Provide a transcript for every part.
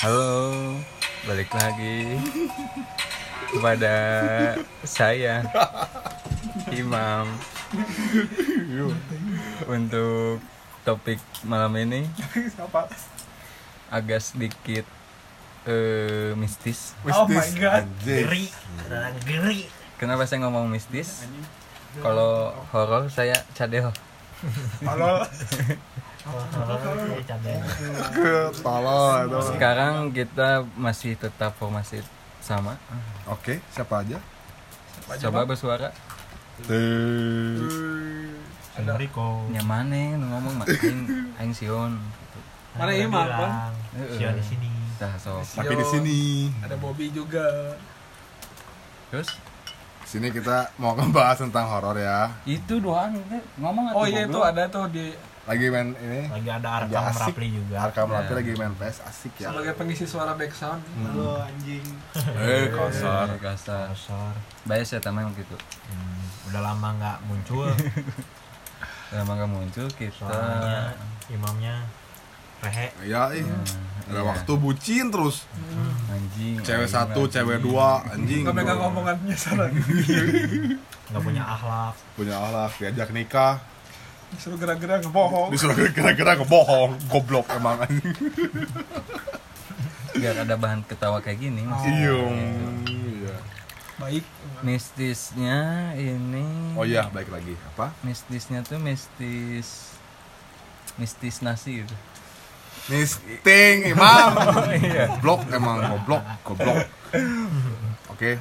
Halo, balik lagi kepada saya Imam untuk topik malam ini agak sedikit eh, mistis. Oh my god. Geri, geri. Kenapa saya ngomong mistis? Kalau horor saya cadel. Halo. Itu. Sekarang kita masih tetap formasi sama. Oke, siapa aja? Coba bersuara. Enrico. Nyamane nu ngomong mah aing aing sion. Mana Imam, Bang? Sion di sini. Tah sok. Tapi di sini, Ada Bobby juga. Terus sini kita mau ngebahas tentang horor ya. itu doang ngomong Oh iya itu ada tuh di Lagi main ini. Lagi ada Arkam asik. Rapli juga. Arkam Rapi Ya. lagi main PS asik ya. sebagai pengisi suara background. Halo anjing. Eh, kasar. Eh, kasar. Kosor. Bayar saya tamang gitu. Hmm, udah lama nggak muncul Lama gak muncul kita. suaranya imamnya rehe Ya, ih. Nah, Ada iya. waktu bucin terus. anjing. Cewek anjing, satu, anjing. cewek dua, anjing. Nggak megang omongannya salah. nggak punya akhlak Punya alat, diajak nikah, Disuruh gerak-gerak ngebohong. disuruh kira-kira ngebohong, goblok emang anjing. Biar ada bahan ketawa kayak gini. Mas. Iya. Iya. Baik. Mistisnya ini. Oh iya, baik lagi. Apa? Mistisnya tuh mistis mistis nasi gitu. Misting, Imam. Iya. Goblok emang goblok, goblok. Oke,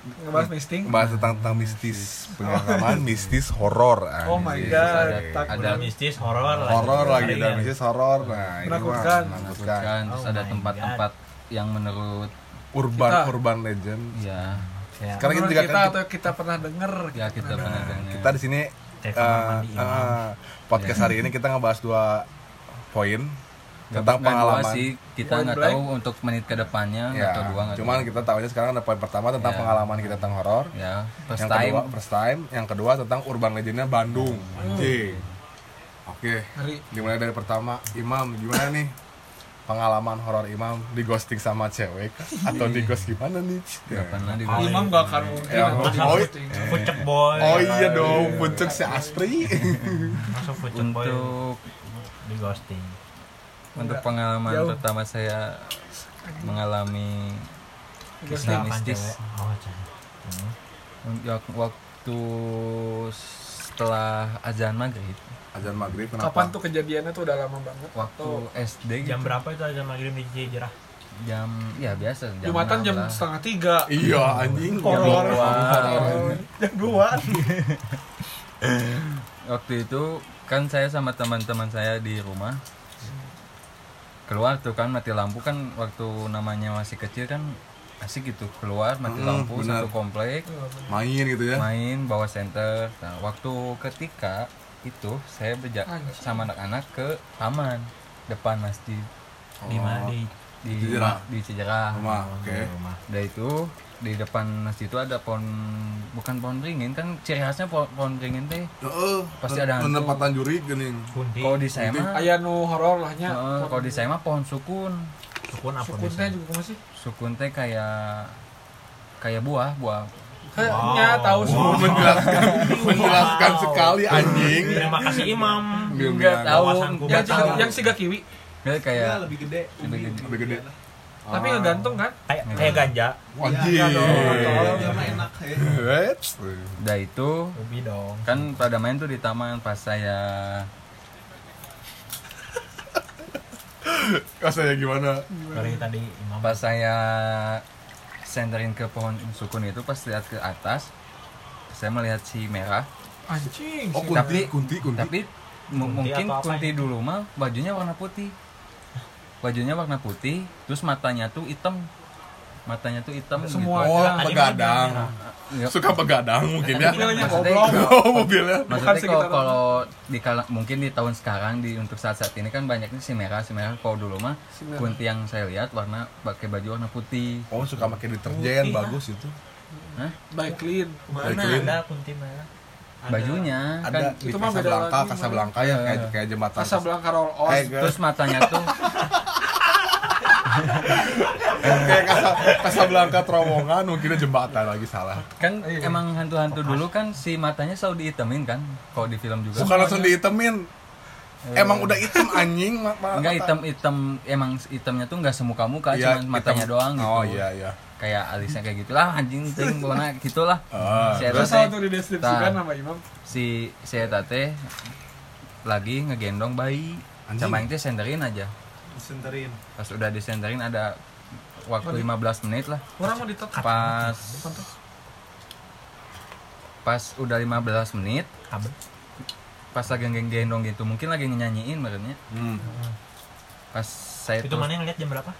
Ngebahas misting. bahas tentang, tentang mistis pengalaman mistis horor Oh my anjing. god. Ada- udah mistis horor lagi horor lagi dan mistis horor nah Menakutkan. menakutkan Kan terus Oh ada my tempat-tempat yang menurut urban Kita. urban legend ya Ya, Sekarang kita juga kita kan atau kita pernah denger ya kita Gimana? pernah dengar. kita di sini eh, imam eh, podcast hari ini kita ngebahas dua poin tentang dua pengalaman. sih kita nggak tahu untuk menit ke depannya ya atau dua nggak cuman tahu. kita tahunya sekarang ada poin pertama tentang Ya. pengalaman kita tentang horor. Ya first yang time. kedua first time. Yang kedua tentang urban legendnya Bandung. Hmm. anjing. Oke hari. dimulai dari pertama. Imam gimana nih pengalaman horor Imam di ghosting sama cewek? Atau di ghost gimana nih? Nggak pernah di Oh, Imam gak akan mungkin Ya, oh, ghosting. Pucek boy. Oh iya dong pucuk si Aspri masuk pucek boy. Untuk di ghosting untuk Enggak. pengalaman Jauh. pertama saya mengalami Silakan mistis. oh Hmm. Wak- waktu setelah azan maghrib azan maghrib kenapa Kapan tuh kejadiannya tuh udah lama banget? waktu Tuh. SD gitu. jam berapa itu jam maghrib di Cijerah jam ya biasa jam Jumatan jam lah. setengah tiga. iya anjing Horor. Jam dua. waktu itu kan saya sama teman-teman saya di rumah keluar tuh kan mati lampu kan waktu namanya masih kecil kan asik gitu keluar mati Mm, lampu benar. satu komplek main gitu ya? main bawa center nah waktu ketika itu saya berja Anjing. sama anak-anak ke taman depan masjid. Di mana di di Cijerah. di Cijerah rumah Oh, oke. di rumah. Udah itu di depan masjid itu ada pohon bukan pohon beringin kan ciri khasnya pohon, pohon beringin teh. Heeh, Pasti ada hantu. penempatan juri gini kunti. Kalau di saya mah Aya nu horor lahnya. Heeh, kalau di saya mah pohon sukun. Sukun apa Sukun teh juga masih. sukun teh kayak kayak buah buah. Kayaknya tahu Oh, semua. menjelaskan menjelaskan sekali anjing. Terima kasih imam. Nggak tahu Yang tahu. yang siga kiwi. Dia kayak Ya, lebih gede. lebih gede. lebih gede Tapi ngegantung kan? kayak kayak ganja Iya tolong. Biar mah enak ya. Udah itu ubi dong kan pada main tuh di taman pas saya Kasanya gimana? dari tadi imam pas saya senterin ke pohon sukun itu pas lihat ke atas saya melihat si merah Anjing. Oh, kunti, Tapi- kunti, kunti. tapi Kunti mungkin kunti dulu mah bajunya warna putih bajunya warna putih terus matanya tuh hitam matanya tuh hitam Semua. gitu. Oh, Wajah. begadang. Ya, Suka begadang mungkin ya. Mobilnya Maksudnya- goblok. Oh, mobilnya. maksudnya kalau kalau di kala, mungkin di tahun sekarang di untuk saat-saat ini kan banyaknya si merah si merah kalau dulu mah Si kunti yang saya lihat warna pakai baju warna putih Oh, suka pakai deterjen Putih, bagus itu. Hah? Baik clean. Baik, mana ada kunti merah bajunya Ada kan di itu mah beda lagi, Casablanca ya Iya, kayak iya. kayak jembatan. Casablanca roll on. Eh, terus matanya tuh kayak kasa Casablanca terowongan mungkin jembatan lagi salah kan Iya. emang hantu-hantu dulu kan si matanya selalu dihitemin kan kalau di film juga bukan langsung dihitemin emang udah hitam anjing Enggak hitam-hitam emang hitamnya tuh enggak semuka-muka Iya, cuma matanya hitam. doang gitu. oh iya iya Kayak alisnya kayak gitulah anjing ting pokoknya gitulah. Ah, si eta Terus teh untuk dideskripsikan sama Imam. si si eta teh lagi ngegendong bayi. Anjing. Sama yang teh senderin aja. Disenterin. Pas udah disenderin ada waktu 15 menit lah. Orang mau ditekan. Pas pas udah 15 menit Kabel. pas lagi gendong gitu mungkin lagi nyanyiin makanya hmm. pas saya Itu terus- mana yang lihat jam berapa?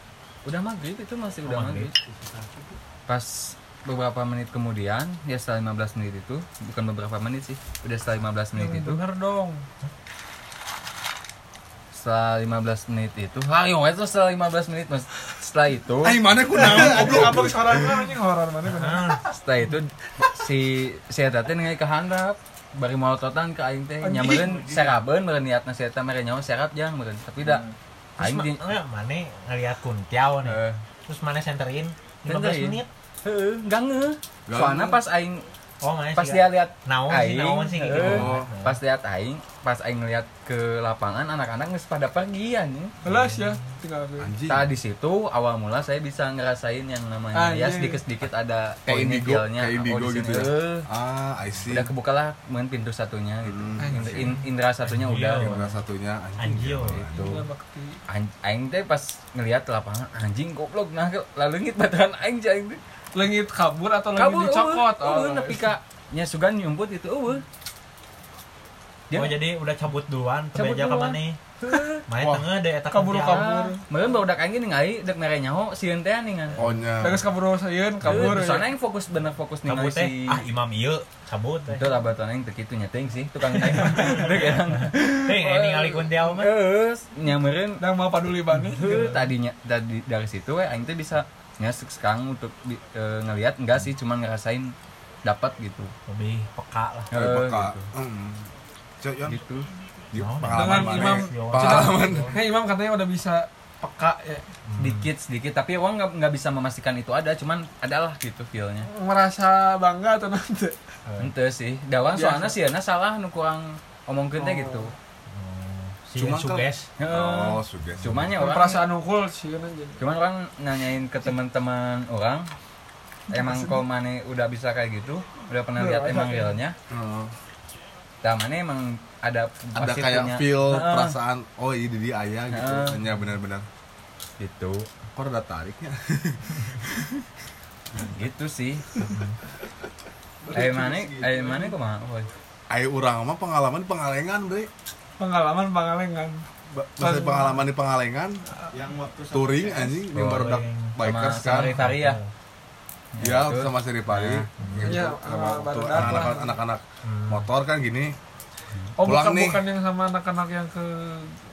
Udah maghrib itu masih Oh, udah maghrib. maghrib. Pas beberapa menit kemudian ya setelah 15 menit itu bukan beberapa menit sih udah setelah 15 menit Yang itu. Bener dong. setelah 15 menit itu ayo itu setelah 15 menit mas. Setelah itu Ay, mana ku naon Goblok. Apa horor kan anjing? Horor mana kan. setelah itu si si eta teh ningali ke handap bari molototan ke aing teh nyameureun serabeun meureun niatna si eta mere nyawa serat jang meureun tapi da Terus aing ma- di eh, mana ngeliat kuntiau nih. eh, Terus mana senterin 15 Senterin. menit. heueuh enggak Nggak soalnya pas aing Oh, mana pas sih? dia lihat naon sih, aing naon sih gitu. heueuh, Oh. pas lihat aing pas aing ngeliat ke lapangan anak-anak geus pada pergi anjing Belas ya tinggal gue. anjing Nah di situ awal mula saya bisa ngerasain yang namanya ya Anjing. sedikit-sedikit ada Kayak oh, indigo, kayak indigo di gitu ya. eh, ah I see udah kebuka lah main pintu satunya gitu. Hmm. Indra, in- indra satunya udah. Anjing. Yang satunya anjing. Gitu. An- Aing teh pas ngelihat lapangan anjing goblok nah lalu ngit bataran aing aing teh. Lengit kabur atau Kabur dicokot? Oh, nepi ka nya sugan nyumput itu eueuh. Dia Oh, jadi udah cabut duluan, Cabut kebeja ke duluan. mana? Main Wah. tengah deh eta Kabur, kabur. Meureun baru aing gini ngai dek mere nyaho sieun teh ningan. oh nya Bagus kabur sayun kabur. Kabur. ya. Soalnya aing fokus bener fokus ningali teh, si ah imam ieu cabut teh. itu lah batuan aing teu kitu nya teuing sih tukang aing. Dek yang Teh ini ningali kuntiau mah. Terus nyamperin Dan mau paduli banget. Tadinya tadi dari situ we aing teh bisa nya sekarang untuk di, e, ngelihat enggak sih cuman ngerasain dapat gitu. Lebih peka lah. Dari Eh, peka gitu. Hmm. Cok. Gitu. Naon? pengalaman Imam. ya? Yo, pengalaman Hey Imam katanya udah bisa peka ya. Sedikit sedikit tapi orang nggak nggak bisa memastikan itu ada cuman adalah gitu feelnya. Merasa bangga atau nanti? Ente sih. Dawang Biasa. soalnya sih na salah nu kurang omongkeun teh gitu. Si Cuma kan- suges. Heeh. oh sudah Cuman ya orang Perasaan ukul sih kan aja. cuman orang nanyain ke teman-teman orang emang kalau mana udah bisa kayak gitu udah pernah Udah lihat emang ya. realnya Heeh. Dah mana emang ada ada kayak punya- feel perasaan oh ini dia ayah gitu Heeh. hanya benar-benar gitu kok ada tariknya gitu sih ayo mana ayo mana kok mah ayo orang mah pengalaman pengalengan bre Pengalaman pangalengan. Ba- maksudnya pengalaman di pengalengan Yang waktu sama touring anjing yang baru dak bikers sama, kan sama ya ya itu. sama si Ripari Nah. gitu. Iya, baru anak-anak anak-anak Hmm. motor kan gini Oh Pulang bukan nih. bukan yang sama anak-anak yang ke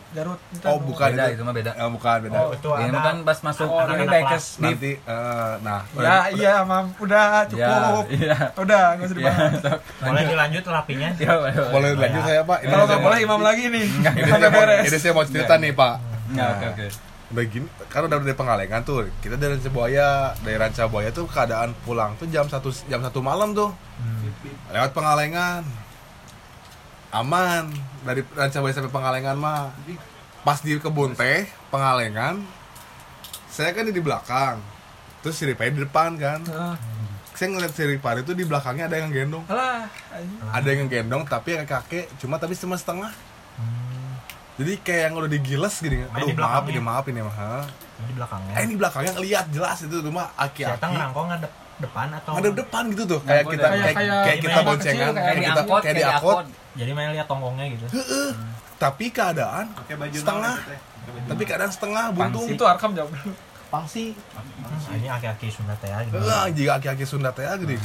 Garut. itu Oh, bukan. beda itu. itu mah beda eh, bukan beda Oh, itu ini ada. kan pas masuk Oh, ini di nanti eh, nah Ya iya mam, udah ya cukup. iya Udah nggak usah ya dibahas. sok. Boleh dilanjut rapinya? ya boleh boleh lanjut saya pak Ini Kalau saya nggak mau- boleh Imam lagi nih. ini Sampai saya mau- beres. ini saya mau cerita nih pak oke oke begini kan udah dari pengalengan tuh kita dari Ranca Buaya dari Ranca Buaya tuh keadaan pulang tuh jam satu jam satu malam tuh lewat pengalengan aman. Dari Ranca Buaya sampai pengalengan mah pas di kebun teh pengalengan saya kan di belakang. Terus si Ripari di depan kan. Heeh. saya ngeliat si Ripari tuh di belakangnya ada yang gendong. Alah, anjing. ada yang gendong tapi yang kakek cuma tapi cuma setengah. Jadi kayak yang udah digiles gini. Aduh maaf ini maaf ini mah ha. Di belakangnya. eh ini belakangnya ngeliat jelas itu Saya aki-aki. Ngerangkong ngadep depan atau ada depan gitu tuh kayak kita kayak, Kayak- kayak kita boncengan kayak, kayak kita kayak di angkot Jadi main lihat tonggongnya gitu. tapi keadaan Pakai baju setengah? Pakai baju tapi keadaan setengah buntung Itu Arkam jawab dulu. Pangsi. Ini aki-aki Sunda teh ya. gitu. lah jika aki-aki Sunda teh gede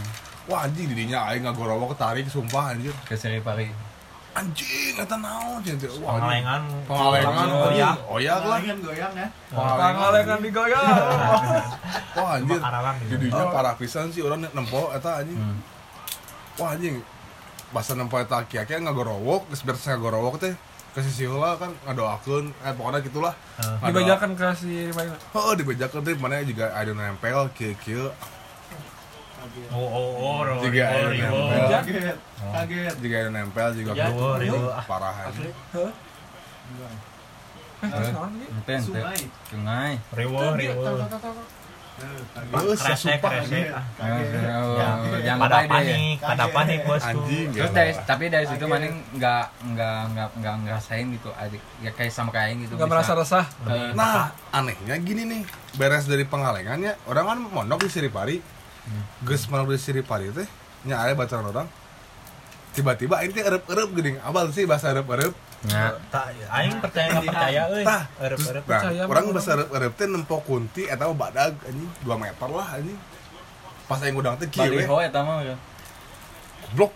wah anjing didinya aing ngagorowok ketarik sumpah anjir ke seri pari anjing eta naon wah anjing. Pengalengan. pengalengan Oh, iya. oh ya lah goyang ya. Pangalengan digoyang. wah anjir gitu. jadinya parah pisan sih orang nempo eta anjing Hmm. wah anjing bahasa nempo eta aki-aki ngagorowok geus beres ngagorowok teh ke sisi heula kan ngadoakeun eh pokoknya gitulah dibajakan ke si Rimaina Oh, dibejakeun teh mana juga ada nempel kieu-kieu oh oh oh ro Juga riwo air riwo nempel. Kaget. Kaget. juga ada nempel juga Ya, riwo riwo ah parah aja. Hah? Eh, terus naon ge? ente ente Sungai. sungai riwo riwo. Eh, kresek kresek ah. Kaget. Oh, Ya, jangan pada panik pada panik bosku terus dari tapi dari situ maning nggak nggak nggak nggak ngerasain gitu adik ya kayak sama kayak gitu nggak merasa resah Eh, Nah, anehnya gini nih, beres dari pengalengannya, orang kan mondok di Siripari. Geus mondok di Siripari teh, nya aya bacaan orang. Tiba-tiba ini teh erep-erep geuning. Abal sih bahasa erep-erep. ya tak aing percaya nggak percaya euy Tah, erep terus erep nah, Percaya orang bahasa erep-erep teh nempo kunti eta mah badag anjing 2 meter lah anjing. Pas aing udang teh kieu we, baliho eta mah ya. blok.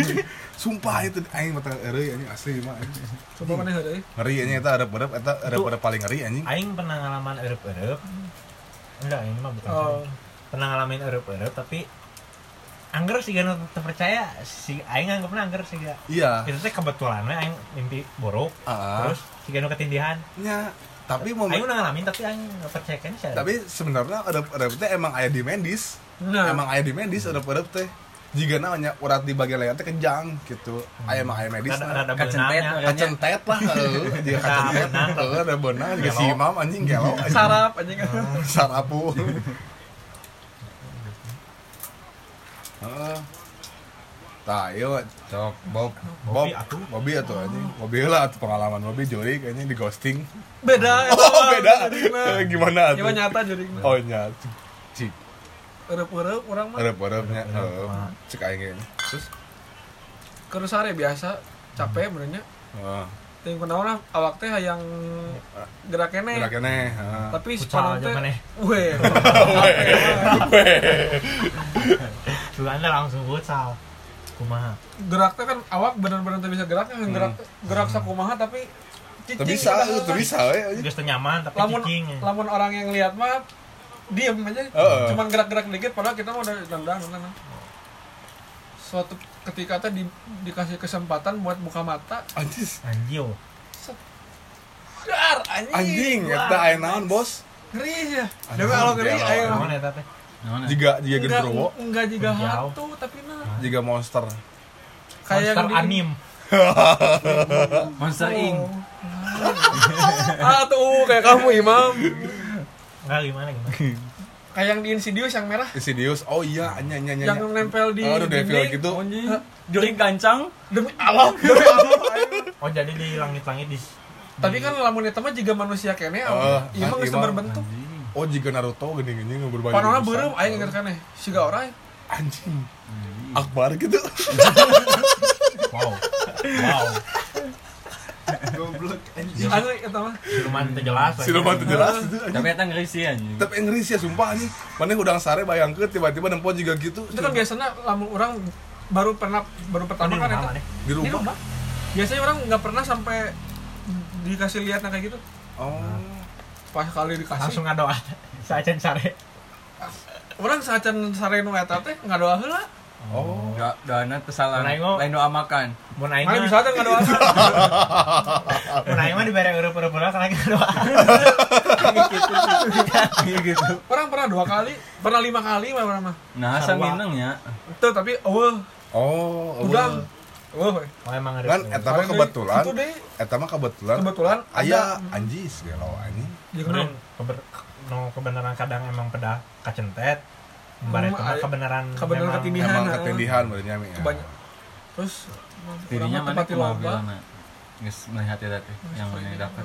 Sumpah itu aing mata eueuy anjing asli mah anjing. coba mana heureuy Ngeri anjing eta erep-erep eta erep-erep paling ngeri anjing. aing pernah ngalaman erep erep enggak ini mah bukan Oh. Pernah ngalamin erep tapi angger sih gak terpercaya si aing anggapnya angger sih gak Iya. itu teh kebetulan aing mimpi buruk Ah. terus si gak ketindihan. Nya, tapi mau aing udah ngalamin tapi aing nggak percaya kan sih tapi sebenarnya erep-erep teh emang aya di medis. nah emang ayah di medis ada perep teh. Jika namanya urat di bagian leher teh kejang gitu. Ayah emang ayah medis ada ada benangnya makanya. kacentet lah heeh. Jika Ada kacentet ada benang. Gelo. si imam anjing gelo anjing. sarap kan sarapu heeh tah iya sok bob Bob, Bobby atuh. Bobby atuh anjing. Bobby lah atuh pengalaman Bobby juri kayaknya di ghosting. beda Oh, beda. Gimana? Gimana atuh? Gimana nyata jadi Oh, nyata. Cik, Erep-erep orang mah erep-erepnya. Mah. Cek aing kayaknya. Terus Keur sare biasa capek benernya heeh. Ting kunaon lah awak teh hayang gerak kene. Gerak keneh, heeh. Tapi aja teh maneh. weh. Tuh anda langsung futsal kumaha gerak teh kan awak bener-bener teu bisa gerak yang gerak gerak sakumaha tapi Tuh cicing bisa, tuh bisa we. anjing. geus nyaman tapi Lamun cicing lamun orang yang lihat mah diem aja. Heeh. Cuman gerak-gerak dikit padahal kita mah udah dandan dandan. Suatu ketika teh di, dikasih kesempatan buat buka mata, Anjis. anjio dar anjing. Anjing, eta naon, Bos? Ngeri ya. Anjing, kalau ngeri gelo, ayo. naon eta teh Naon, Jiga jiga Enggak gendrowo, enggak juga Jauh. hantu tapi nah jiga monster. kayak monster yang di- anim Monster Inc. Oh. ah tuh kayak kamu Imam. enggak gimana gimana Kayak yang di Insidious yang merah Insidious. Oh iya, anya anya anya. yang nempel di Oh, udah devil dinding. gitu. Anjing. Jurik gancang. Demi Allah, demi Allah. ayo. oh jadi di langit-langit di Tapi kan lamun eta mah juga manusia kene, Oh, ieu mah kan geus imam. Oh, jika Naruto gini-gini berbagi. Panona beureum aing ngeungeun keneh. Siga orang Anjing. Akbar gitu. wow wow Goblok anjing. anu eta mah. siluman teu jelas. Siluman teu jelas. Tapi eta ngeri sih anjing. Tapi yang ngeri sih ya, sumpah anjing. Mana udang sare bayangkeun tiba-tiba nempo juga gitu. Itu kan biasanya lamun orang baru pernah baru pertama kan eta. di rumah. Biasanya orang nggak pernah sampai dikasih lihat kayak gitu. Oh. Pas kali dikasih. langsung ngadoa sajen sare Orang sacan sare nu eta teh ngadoa heula. Oh. Enggak, doana kesalahan. Lain doa makan. mun aing Mana mah bisa teh ngadoa. mun aing mah dibere eueup-eueup heula kan lagi ngadoa gitu. Orang pernah dua kali, pernah lima kali mah orang mah. Nah, Sarua. saminengnya. Itu tapi eueuh, Oh, udang. oh emang ada Kan eta mah kebetulan. Itu deh. Eta mah kebetulan. Kebetulan Aya ada- anjis gelo anjing. Ya Kemudian keber, no, kebenaran kadang emang pedah kacentet mah aya- kebenaran kebenaran ketindihan. Emang ketindihan benernya mi. ya. Banyak. Terus mah mana kumaha bilana? Geus melihat eta teh. Yang mana dapat.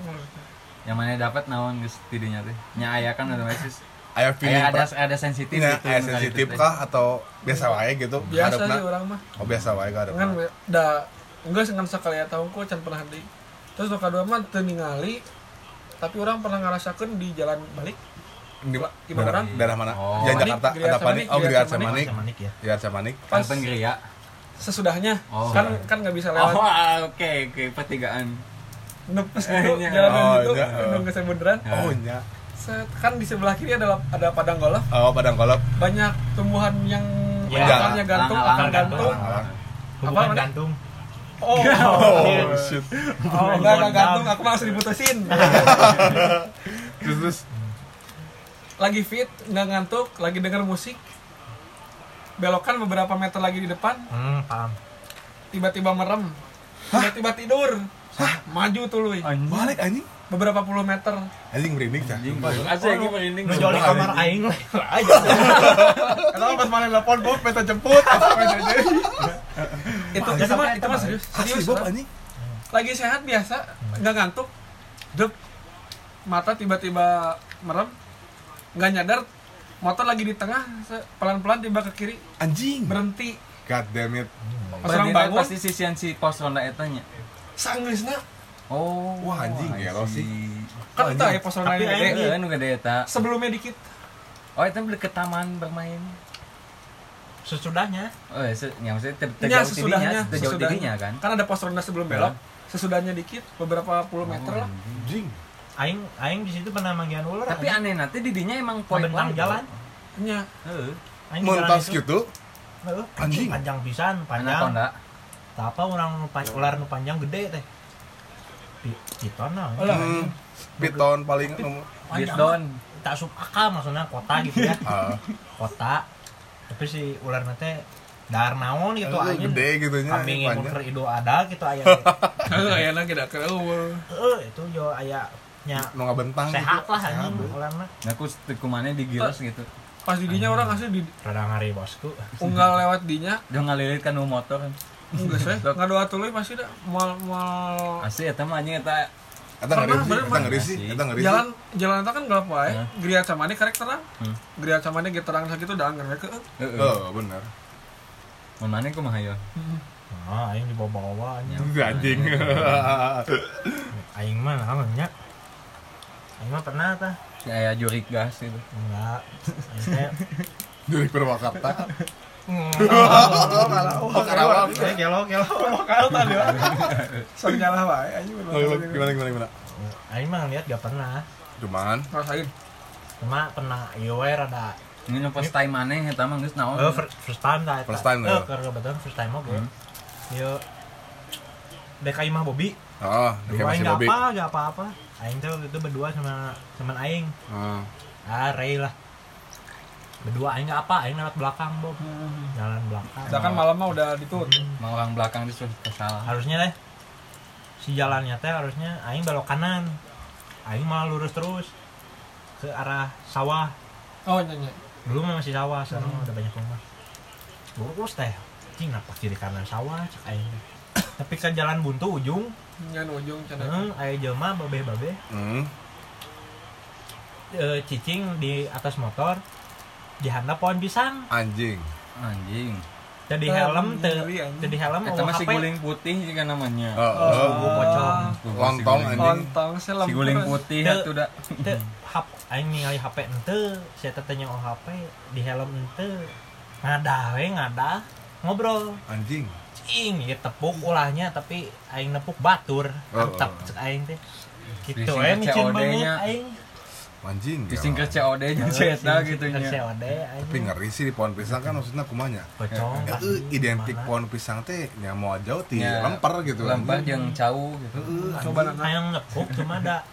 Yang mana dapat naon geus tidinya teh. Nya aya kan otomatis. Aya feeling ada ada sensitif Nya, gitu. aya sensitif itu kah atau biasa wae gitu? Biasa sih orang mah. Oh biasa wae ka Kan hadapna. da enggak sengan sekali ya tahun ku can pernah di. Terus nu kadua mah teu ningali tapi orang pernah ngerasakan di jalan balik Di ma- Gimana daerah, orang? daerah mana? Oh. Jalan Manik, Jakarta, ada panik. Oh, Giriat Giriat Samanik. Ya Giriat Samanik. Pas pengeria. sesudahnya Oh. kan kan nggak bisa lewat Oh, oke oke pertigaan. nepes Eh, dulu iya. jalan Oh, gitu iya. nunggu geus bundaran Ya. Oh, nya. Set, kan di sebelah kiri ada ada padang golf Oh, padang kolop. banyak tumbuhan yang Ya, akarnya gantung akar gantung Apa, gantung Oh, Oh, shit. Oh, enggak enggak gantung, aku langsung diputusin. Terus terus lagi fit, nggak ngantuk, lagi denger musik. Belokan beberapa meter lagi di depan, Hmm, paham. tiba-tiba merem. Tiba-tiba tidur. Maju tuh lu. balik anjing. Beberapa puluh meter. Anjing merinding cah. Anjing, lagi merinding. Nu joli kamar aing lah. Aja. Kenapa pas mana telepon Bob minta jemput? Ada itu mah sampai itu mah serius. Serius. Lagi sehat biasa, nggak ngantuk. Dep. Mata tiba-tiba merem. Nggak nyadar motor lagi di tengah pelan-pelan tiba ke kiri Anjing. berhenti God damn it. pas orang bangun pasti sisian si pos ronda etanya. sanggeusna Oh. Wah, anjing, ya, lo sih. kan itu ya pos ronda yang aing gede eta. sebelumnya dikit Oh, itu beli ke taman bermain. Sesudahnya. Oh, ya, se- yang maksudnya ter- Ya, terjauh tidinya, sesudahnya, terjauh sesudahnya. kan. kan ada pos ronda sebelum belok sesudahnya dikit beberapa puluh meter lah Anjing. Aing aing di situ pernah manggian ular. Tapi aneh nanti didinya emang poin Membentang jalan. nya Heeh. Aing di jalan Mentas itu, gitu. Anjing. panjang pisan, panjang. Apa orang ular nu panjang gede teh. Piton. Hmm. Piton paling nomor. Mah. Tak sub akal maksudnya kota gitu ya. Ah, Kota. Tapi si ular teh dar naon gitu eh, aing. gede gitu nya. Kambing yang idul ada gitu aya. kayaknya kita ke eueuh. Heeh, itu yo aya nya Nu ngabentang sehat gitu. lah anjing Sehat. ularna. Nah, aku kumane digilas gitu. pas didinya orang asli di Rada ngari bosku. unggal lewat dinya Jangan ngalilit kan motor kan. enggak sih nggak doa tuluy pasti dah mal mal Asli eta mah anjing eta Eta ngeri Pernah, sih, eta ngeri sih, eta ngeri sih. jalan jalan itu kan gelap wae Hah? geria camane karek terang Hmm. geria camane ge terang sakitu da anggar ke Heeh. Oh, bener. Mun maneh kumaha ya? Ah, aing dibawa-bawa nya. Anjing. Aing mah namanya. Aing mah pernah tah. Kayak jurik gas gitu. Enggak. Aing teh Dari Purwakarta. Oh, Karawang. Eh, gelo. kalau tadi sok nyalah wae anjing Gimana gimana gimana? Aing mah ngeliat gak pernah. Cuman rasain Cuma pernah ieu we rada Ini nu first time maneh eta mah geus naon. Oh, fir- first time dah. First time, Eh, ya. keur kebetulan first time. Hmm. Ieu DKI mah Bobby. oh, gak apa, gak apa-apa. Aing tuh itu berdua sama teman aing. Ah, Ah, Ray lah. Berdua aing apa, aing lewat belakang, Bob. Jalan belakang. sedangkan malam mah udah ditutup Mau orang belakang disuruh kesalah. harusnya deh. Si jalannya teh harusnya aing belok kanan. Aing malah lurus terus ke arah sawah. Oh nyanyi dulu mah masih sawah sekarang udah banyak rumah. Lurus teh. Cing napak kiri kanan sawah cek aing. Tapi ke jalan buntu ujung. Nyan ujung cenah hmm, aya jelema babe babe hmm. e, cicing di atas motor di handap pohon pisang Anjing. Anjing. jadi helm anjing. jadi helm Eta oh, mah si HP guling putih juga namanya. Oh, oh, oh. pocong Tuh, si Lontong, anjing. lontong sih Si guling putih atuh da. teu hap aing ningali HP ente saya tetenya oh HP di helm ente ngada we ngada ngobrol Anjing. cing ya tepuk ulahnya tapi aing nepuk batur Oh, mantap oh. cek aing teh gitu eh micin banget nya. aing Anjing. Disingkat ya. COD nya cerita gitu nya. COD Tapi ngeri sih di pohon pisang kan maksudnya kumanya. pocong Ya, eh, identik pohon pisang teh nya mau jauh ti Ya, lemper gitu. Lempar anjing. jeung cau gitu. coba nana hayang nepuk cuma ada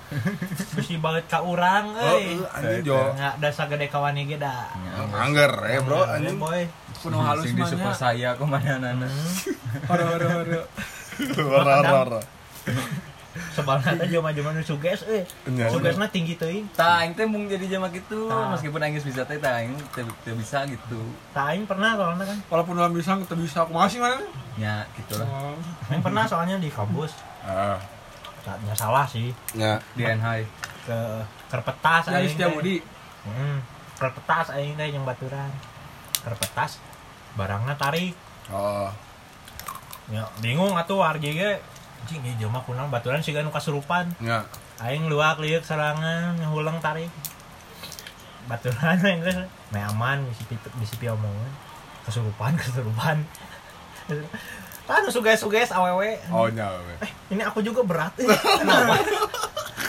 besi banget ka urang Oh, euy eh, anjing jo. nggak ada sagede kawan ge da Angger eh bro anjing. boy kuno halus di mah super saya kumahanana. horo horo horo Ora ora teh jelema-jelema nu suges euy Nya. sugesna tinggi teuing Tah aing teh mung jadi jama gitu, Tah. meskipun geus bisa teh tah aing teu teu bisa gitu. Tah aing pernah soalnya kan walaupun dalam bisa kita bisa aku masih mana Ya, gitulah. oh. aing pernah soalnya di kampus Ah, Tanya salah sih nya. Di NHI. ke kerpetas aing setiap teh. budi hmm, kerpetas aing teh yang baturan kerpetas barangnya tarik Oh, ya bingung atuh warga ge cing ieu jelema kunang baturan siga nu kasurupan nya. aing luak liuk serangan ngulang tarik baturan aing geus me aman bisi bisi pi omongan kesurupan kesurupan kan suges-suges awewe Oh, nya. eh ini aku juga berat eh. kenapa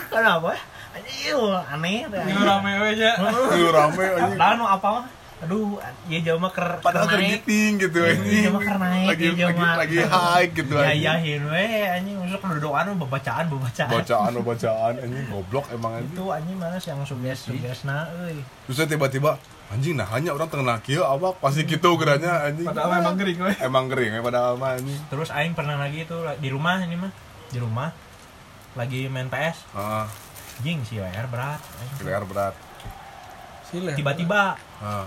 kenapa anjing aneh ini rame nya Lu rame anjing. Lah nu apa mah? Aduh ya jauh mah ker padahal ker naik. tergiting gitu Iya, anjing. jauh mah ker naik lagi ya jauh lagi lagi high gitu ya anjing. yahin we anjing. Masuk kedudukan bacaan bacaan bacaan bacaan anjing. Goblok emang anjing. Itu anjing mana yang suges suges na euy. Terus tiba-tiba anjing nah hanya orang tengah kieu apa? Pasti gitu geranya anjing. Padahal memang gering we. emang kering ya padahal mah anjing. Terus aing pernah lagi itu di rumah ini mah. Di rumah. Lagi main PS ah. Jing si WR berat anjing. kira berat. Tiba-tiba ah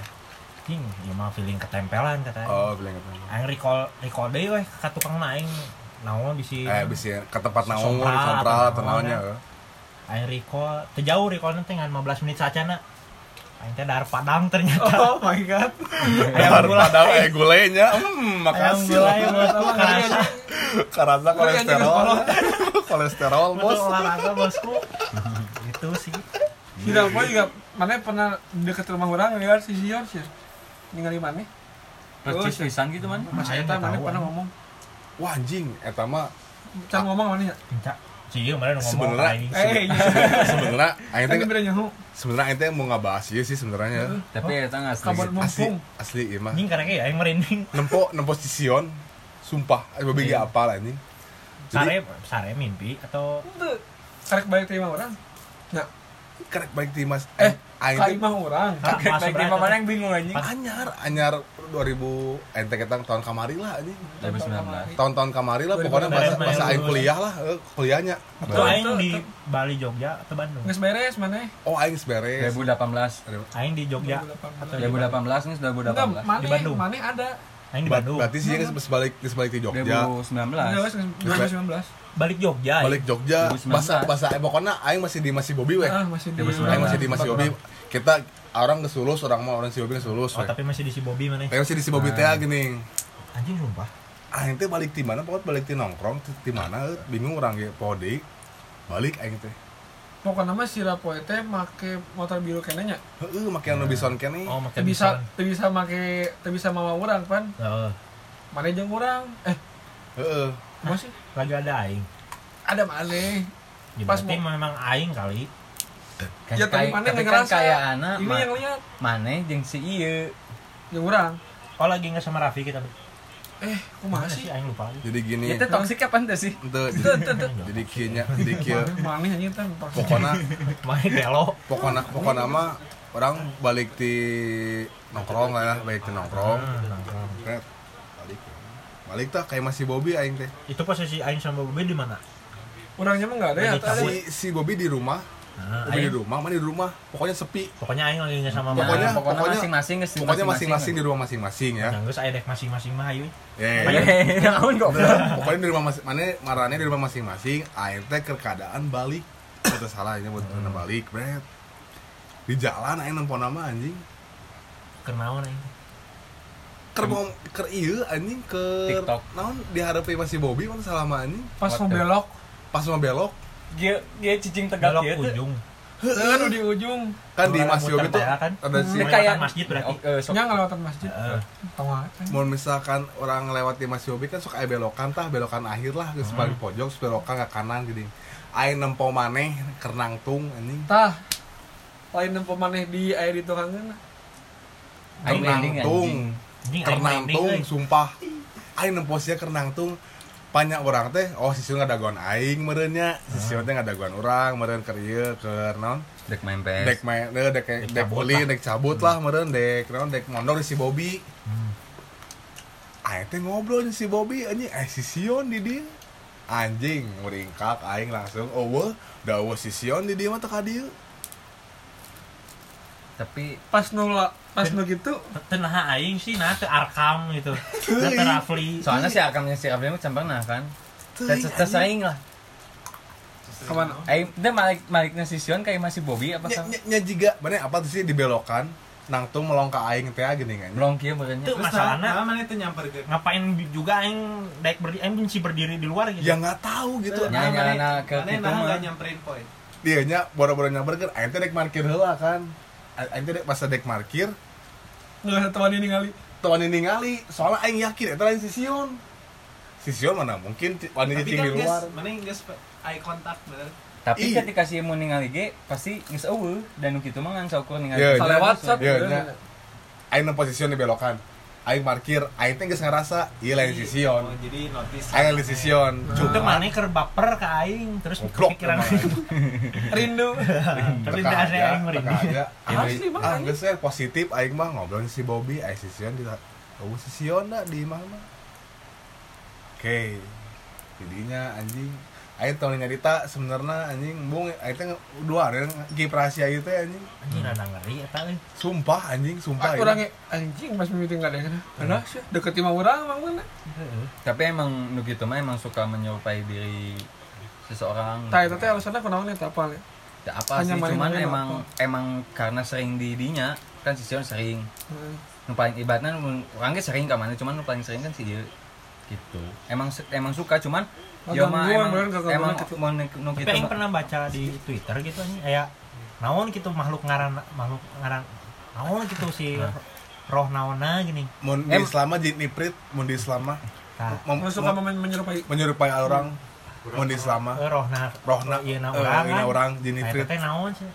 jing ya mah feeling ketempelan katanya oh bilang gitu aing recall recall deui weh ka tukang na aing naon bisi eh bisa ke tempat naon Sompral, sompral atau naonnya. naon, aing recall teu jauh recall nanti ngan 15 menit saja na aing teh dar padang ternyata. Oh my god. ayam gulai padahal eh gulenya hmm ayam makasih gulai lah. bos. Kerasa karasa kayaknya kolesterol. kolesterol bos. olahraga bosku. Itu sih. Tidak apa juga mana pernah deket rumah orang ya si Sion sih. Ningali mana? percis pisan gitu man Mas Eta nggak mana pernah ngomong. wah anjing eta mah Can ngomong mana ya? Kemarin ngomong Sebenarnya-. Eh, iya. sebenarnya aing teh sebenarnya aing teh mau ngabahas ieu sih sebenarnya tapi eta nggak asli Kabar asli mumpung. asli ieu mah Anjing karena kayak aing merinding. nempo nempo stision sumpah eh babi Iya. apa lah anjing Sare sare mimpi atau karek balik terima orang. Ya, karek baik di mas Eh, aing ka teh imah orang. Ah, kaget baik lima mana yang bingung anjing anyar anyar 2000 ente ketang tahun kamari lah anjing 2019 tahun-tahun kamari lah pokoknya masa beres. aing kuliah lah eh, kuliahnya itu aing di. Bali Jogja atau Bandung? Nges beres mana? oh aing beres 2018 Aing di Jogja atau di 2018 nih sudah Enggak, 2018 mana? Di Bandung. Mana ada? Aing di Ba- Bandung. berarti sih geus balik geus balik di Jogja 2019 2019. Balik Jogja. balik Jogja 2019. bahasa bahasa eh, pokoknya aing masih di masih Bobi weh Ah, masih di 2019. aing masih di masih Bobi kita orang geus lulus orang mau orang si Bobi geus lulus Oh, tapi masih di si Bobby mana? Aing masih di si Bobi teh gini Anjing sumpah. aing teh balik di mana pokoknya balik di nongkrong di- mana bingung orang ge pode balik aing teh Pokoknya mah si Rapoe teh make motor biru kene nya. heeh make anu bison kene Oh, makin bisa teu bisa make teu bisa mawa urang pan. Heeh. Mana jeung urang? Eh, heeh masih lagi ada aing. ada mana? Ya, Pas mau- memang aing kali. Kan Ya tapi mana yang kan ngerasa? kayak anak Ini yang lihat mana jeung si ieu jeung urang. Oh, lagi nggak sama Raffi kita. Eh, kumaha Mana sih? aing lupa lagi. jadi gini itu toksik kapan tuh sih teu. jadi kieu nya jadi kieu Mana anjing teh? pokoknya Main gelo. pokoknya pokoknya mah orang balik di nongkrong lah ya balik di nongkrong balik balik tuh kayak masih Bobby aing teh. Itu posisi aing sama Bobby di mana? Urangnya mah enggak ada ya. Si si Bobby di rumah. Nah, Bobby di rumah mana di rumah? Pokoknya sepi. Pokoknya aing lagi nggak sama Pokoknya- Mama. pokoknya pokoknya- masing-masing pokoknya masing-masing. di rumah masing-masing ya. Yang geus aya dek masing-masing mah ayo. Eh, Hehehe, naon goblok. Pokoknya di rumah masing mana marane di rumah masing-masing. Aing teh ke keadaan balik. Itu salahnya buat Hmm. balik bret. Di jalan aing nempo nama anjing. Kenaon aing. Ker mau ker ieu anjing ke TikTok. naon diharepe masih Bobby mana selama anjing Pas mau belok, pas mau belok dia dia cicing tegak Belok dia tuh ujung. anu di ujung. kan di Muter Mas Yobi tuh daerah kan? ada si dia Melewati kayak masjid berarti. Sok- Nya ngelewatan masjid. Heeh. Tengah. mau misalkan orang lewat di Mas Yobi kan suka aya belokan tah belokan akhir lah geus paling pojok belokan ke kanan gini aing nempo maneh keur nangtung anjing Tah. Lain nempo maneh di air di tukangan. Aing nangtung Anjing keur aing merinding nangtung euy. sumpah. Aing nempo sia keur nangtung banyak orang teh oh sisiun ngadaguan aing meureunnya sisiun teh ngadaguan urang meureun keur ieu keur naon? Dek main PS dek main dek dek Dek dek cabut uli lah. dek cabut lah meureun dek naon dek mondok di si Bobby. Hmm. aing teh ngobrol si Bobby anjing eh si Sion di dieu anjing meringkak aing langsung eueuh da eueuh si Sion di mah teu ka dieu tapi Pas nu la- pas nu gitu, Teu nah aing sih nah teu Arkam gitu. Teu teu Rafli. soalnya si akamnya si Rafli mah campur nah kan Teuing, tes tes aing lah ke mana? aing teh malik maliknya si Sion kayak masih Bobby apa nya sama nya- jiga mana apa tuh sih dibelokan nangtung melong ka aing teh gini kan belum kieu benernya Itu Terus masalahnya nah, mana itu nyamperkeun? ngapain juga aing daek berdiri aing benci berdiri di luar gitu. ya nggak tahu gitu Nya- nya- nya ke kitu nah mah. nyamperin poin. dia nya boro-boro nyamperkeun aing teh dek parkir heula kan aing teh dek pas dek parkir Nggak satu ini ningali. tuan ini ningali soalnya aing yakin eta lain si Sion si Sion mana mungkin ti- wani Tapi kan di luar guys, mana geus eye contact bener. tapi Ih. ketika si mau ningali ge pasti geus eueuh dan nu kitu mah ngan saukur ningali Iya, Salewat iya. sat. Iya, iya. aing nang position di belokan aing parkir aing teh geus ngarasa ieu lain sision. Oh, jadi notice. aing lain sision. Cuma mana keur baper ke aing terus kepikiran rindu. Yang teka merinding. aja. Asli, Bang, ah geus we positif aing mah ngobrol si Bobby aing sision di oh sision da di mana oke jadinya anjing aing tau nyarita sebenarnya anjing bung teh dua ada gip rahasia itu anjing. Anjing rada ngeri eta euy. sumpah anjing sumpah. Ah, orangnya anjing mas mimiti nggak ada yang ada sih. Deket lima orang bang mana Heeh. tapi emang nu gitu mah emang suka menyerupai diri seseorang. Itu teh alasannya kenapa nih apa Ya, apa Hanya sih cuman emang apa? emang karena sering di dinya kan si Sion sering. Nu paling ibaratnya orangnya sering kamana cuman paling sering kan si dia gitu. Emang emang suka cuman ya mah emang gangguan emang gitu. mau Tapi gitu mah- pernah baca di Twitter gitu anjing aya naon gitu makhluk ngaran makhluk ngaran naon gitu si roh naonna gini. mun di Islam mah jadi niprit mun di Islam mah Mau suka menyerupai menyerupai orang mun di Islam eh, rohna rohna ieu na kan. jadi Nah, niprit naon sih?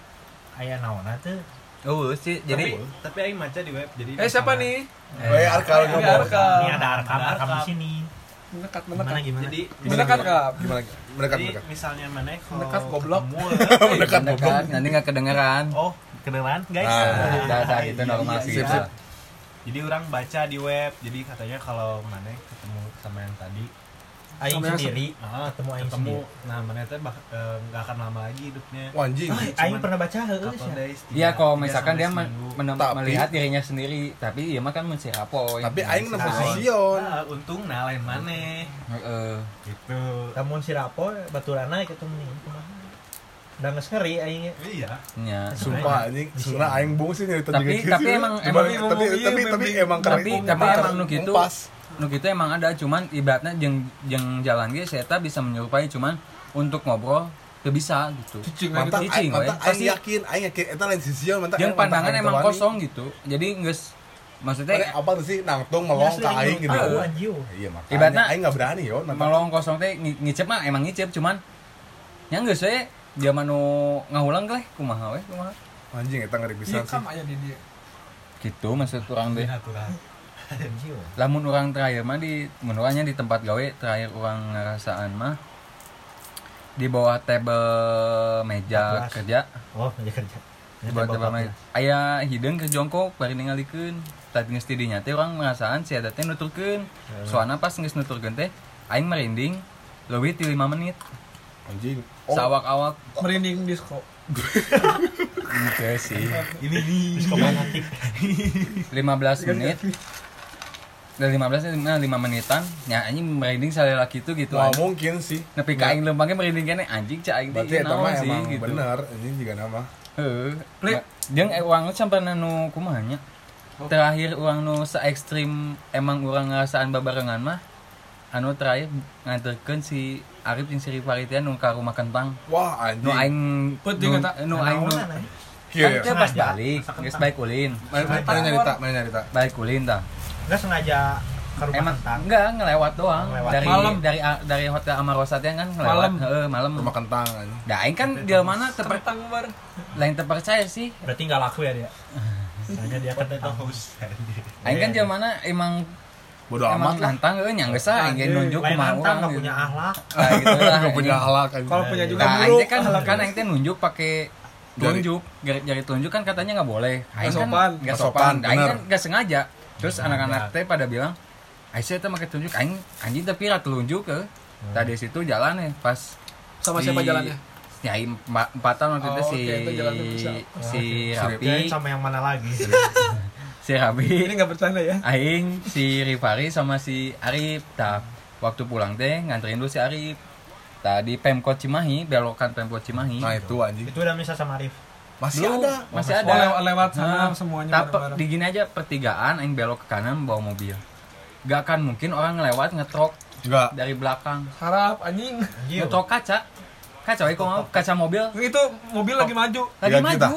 Aya naonna teh. oh sih jadi tapi, tapi aing maca di web jadi eh siapa nih eh arkal Ini ngomong Arka. Ini ada arkam Ada arkam di sini. Mendekat Gimana mendekat gimana? jadi mendekat kak gimana mendekat jadi mendekat misalnya mana kalau Mendekat, goblok. mendekat goblok nanti nggak kedengeran oh kedengeran guys Ah. Dah, dah, itu normal Iya, sih, iya. gitu. jadi orang baca di web jadi katanya kalau mana ketemu sama yang tadi Aing Sama yang sendiri, ah, ketemu aing ketemu. sendiri. nah mana teh bak- eh, nggak akan lama lagi hidupnya. Anjing. Ah, Aing pernah baca heeh Iya kalau misalkan dia men- melihat dirinya sendiri, tapi dia mah kan mensirapoy. tapi aing nang Nah, position ah, untung nah lain mana. Heeh. gitu. Lamun si Rapo baturana ketemu nih kumaha. Da geus ngeri aing. iya. Nya. sumpah anjing. Sebenarnya aing bung sih nyerita Tapi- tapi emang- emang- tapi tapi tapi emang Tapi keren tapi emang nu gitu. Nu gitu emang ada, cuman ibaratnya jeung jeung jalan ge saya bisa menyerupai cuman untuk ngobrol teu bisa gitu. cicing mantap. Cicing, mantap. Pasti- yakin aing yakin. Eta lain sision mantap. mantap. pandangan emang kosong gitu. Jadi geus Mana maksudnya apa sih nangtung melong ke aing gitu. Iya makanya. Ibaratnya- aing nggak berani yo nantang. melong kosong teh ngi- ngicep mah emang ngicep cuman yang geus we zaman nu ngahulang teh kumaha we kumaha. anjing eta ngeri iya sih. kam aja di dia. Gitu maksud orang deh. Lamun orang terakhir mah di menurutnya di tempat gawe terakhir orang ngerasaan mah di bawah table meja 14. kerja. Oh, meja kerja. di bawah table meja. Aya hideung ke jongkok bari ningalikeun. Tadi geus di dinya teh urang ngerasaan si eta teh nuturkeun. Soalna pas geus nuturkeun teh aing merinding leuwih ti 5 menit. Anjing. Oh. Sawak-awak merinding disco gitu sih. Ini nih Komunatif. 15 menit dari 15 nah 5 menitan ya anjing merinding sekali lagi itu gitu Wah, mungkin sih Nepi ka aing lempangnya merinding kene anjing cak aing berarti ieu eta mah emang gitu. bener anjing juga nama Heeh. Ma- Jeung eh, urang sampai nanu kumaha nya? Terakhir urang nu se ekstrim emang urang ngerasaan babarengan mah anu terakhir nganterkeun si Arif jeung si Rifari teh nu ka rumah kentang. wah Nu anjing aing nu, jeung eta. nu aing nu anjing. Iya, kan iya. teh pas Sengaja. balik, geus baik ulin. mana nyarita mana nyarita Baik ulin tah. Enggak sengaja ke rumah Emang kentang. enggak ngelewat doang Ngelewat. dari Malam. dari dari hotel Amarosa teh kan ngelewat. Malam. Heeh, malam. rumah kentang anjing Da aing kan dia mana teper, kentang bar lain terpercaya sih. Berarti enggak laku ya dia. Soalnya dia kentang. Aing kan dia mana emang bodo emang amat lah nantang euy nya geus ah aing ge nunjuk Lain kumaha urang enggak gitu. punya akhlak. Nah, gitu lah. Gak punya anjing kalau punya juga Nah, aing buruk kan kan aing teh nunjuk pakai Jari. telunjuk, jari, jari telunjuk kan katanya nggak boleh. Aing Nggak kan sopan. nggak Nggak sopan. Aing kan nggak sengaja. Terus Nggak anak-anak sengaja. teh pada bilang, Aisyah teh pakai telunjuk, aing anjing tapi ra telunjuk ke. Tadi situ jalan ya pas sama si- siapa jalannya Ya empat, empatan waktu itu Oh, si oke, itu si Rapi Rapi, sama yang mana lagi? si Rapi, ini nggak bercanda ya Aing, si Rifari sama si Arif. Tah, waktu pulang teh nganterin dulu si Arif. Tadi Pemkot Cimahi, belokan Pemkot Cimahi. nah itu anjing Itu udah misal sama Arif. Masih Belum, ada masih Oh, ada. lewat, lewat sana Nah, semuanya Tapi di gini aja pertigaan aing belok ke kanan bawa mobil. Gak akan mungkin orang ngelewat ngetrok enggak dari belakang. harap anjing. Ngetrok kaca. Kaca kok mau kaca mobil itu mobil lagi maju lagi Tiga maju kita.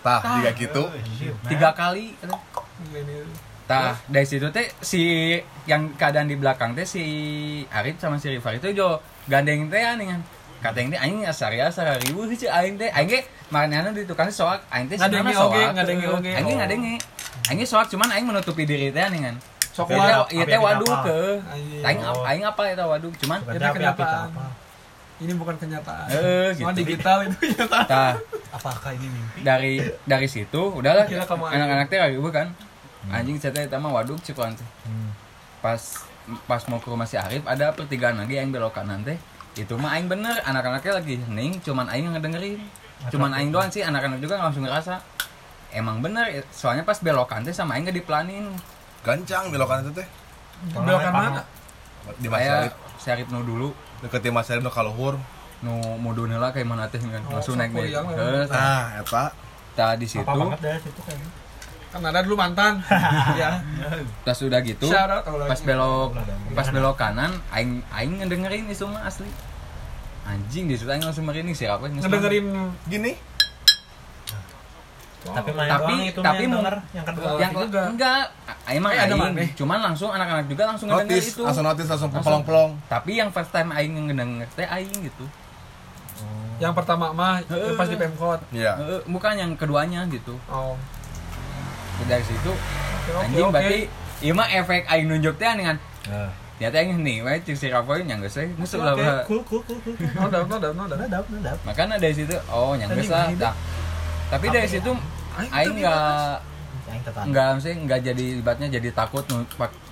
tah tiga gitu Anjiu. tiga kali. Ini. Tah, dari situ teh si yang keadaan di belakang teh si Arif sama si Rifari itu jo gandeng teh aneh kan. Katanya teh aing asari asari ribu sih aing teh aing ge maranana di tukang soak aing teh oge, soak. ngadengi oge. Aing ge Oh. ngadengi. aing ge soak cuman aing menutupi diri teh nih kan sok Ieu teh- ieu kapal. ke Anjing. aing aing apa eta waduk cuman kenyataan. kapal. ini bukan kenyataan Eh, gitu. digital itu kenyataan tah Apakah ini mimpi? dari dari situ udahlah anak-anak teh ribut kan anjing saya teh eta mah waduk cikuan teh Hmm. pas pas mau ke rumah si Arif ada pertigaan lagi yang belok kanan teh itu mah aing bener anak-anaknya lagi hening cuman aing yang ngedengerin. Cuman aing doang sih anak-anak juga langsung ngerasa. Emang bener soalnya pas belokan teh sama aing gak diplanin. Gancang belokan itu teh. Belokan mana di Mas kayak Arif si Arif nu dulu. Deket Mas Arif nu kaluhur. Nu mudun heula kayak mana teh kan. Oh, langsung naik lah. Terus, nah eta. tah di situ kan ada dulu mantan. Ya pas udah gitu pas belok pas belok kanan aing aing ngedengerin itu mah asli. Anjing di situ aing langsung merinding siapa yang ngedengerin? Gini? Tapi main Tapi- doang itu tapi yang mau- denger yang kedua. Oh, yang juga. enggak emang Eh, ada aing. cuman langsung anak-anak juga langsung ngedenger itu. langsung notis langsung Langsung. pelong-pelong. Tapi yang first time aing ngedenger teh aing gitu. Yang pertama mah pas di pemkot. Iya. Bukan yang keduanya gitu. Oh dari situ oke anjing oke. berarti iya mah efek aing nunjuk teh dengan ternyata aing nih wae cik si Rafael yang geus we Oke, lah oke, bah. cool, cool, cool, cool. no doubt no doubt no doubt Nadap, nadap. makanya dari situ. Oh yang geus Anjing, lah tapi dari situ Aing enggak enggak maksudnya enggak jadi ibaratnya jadi takut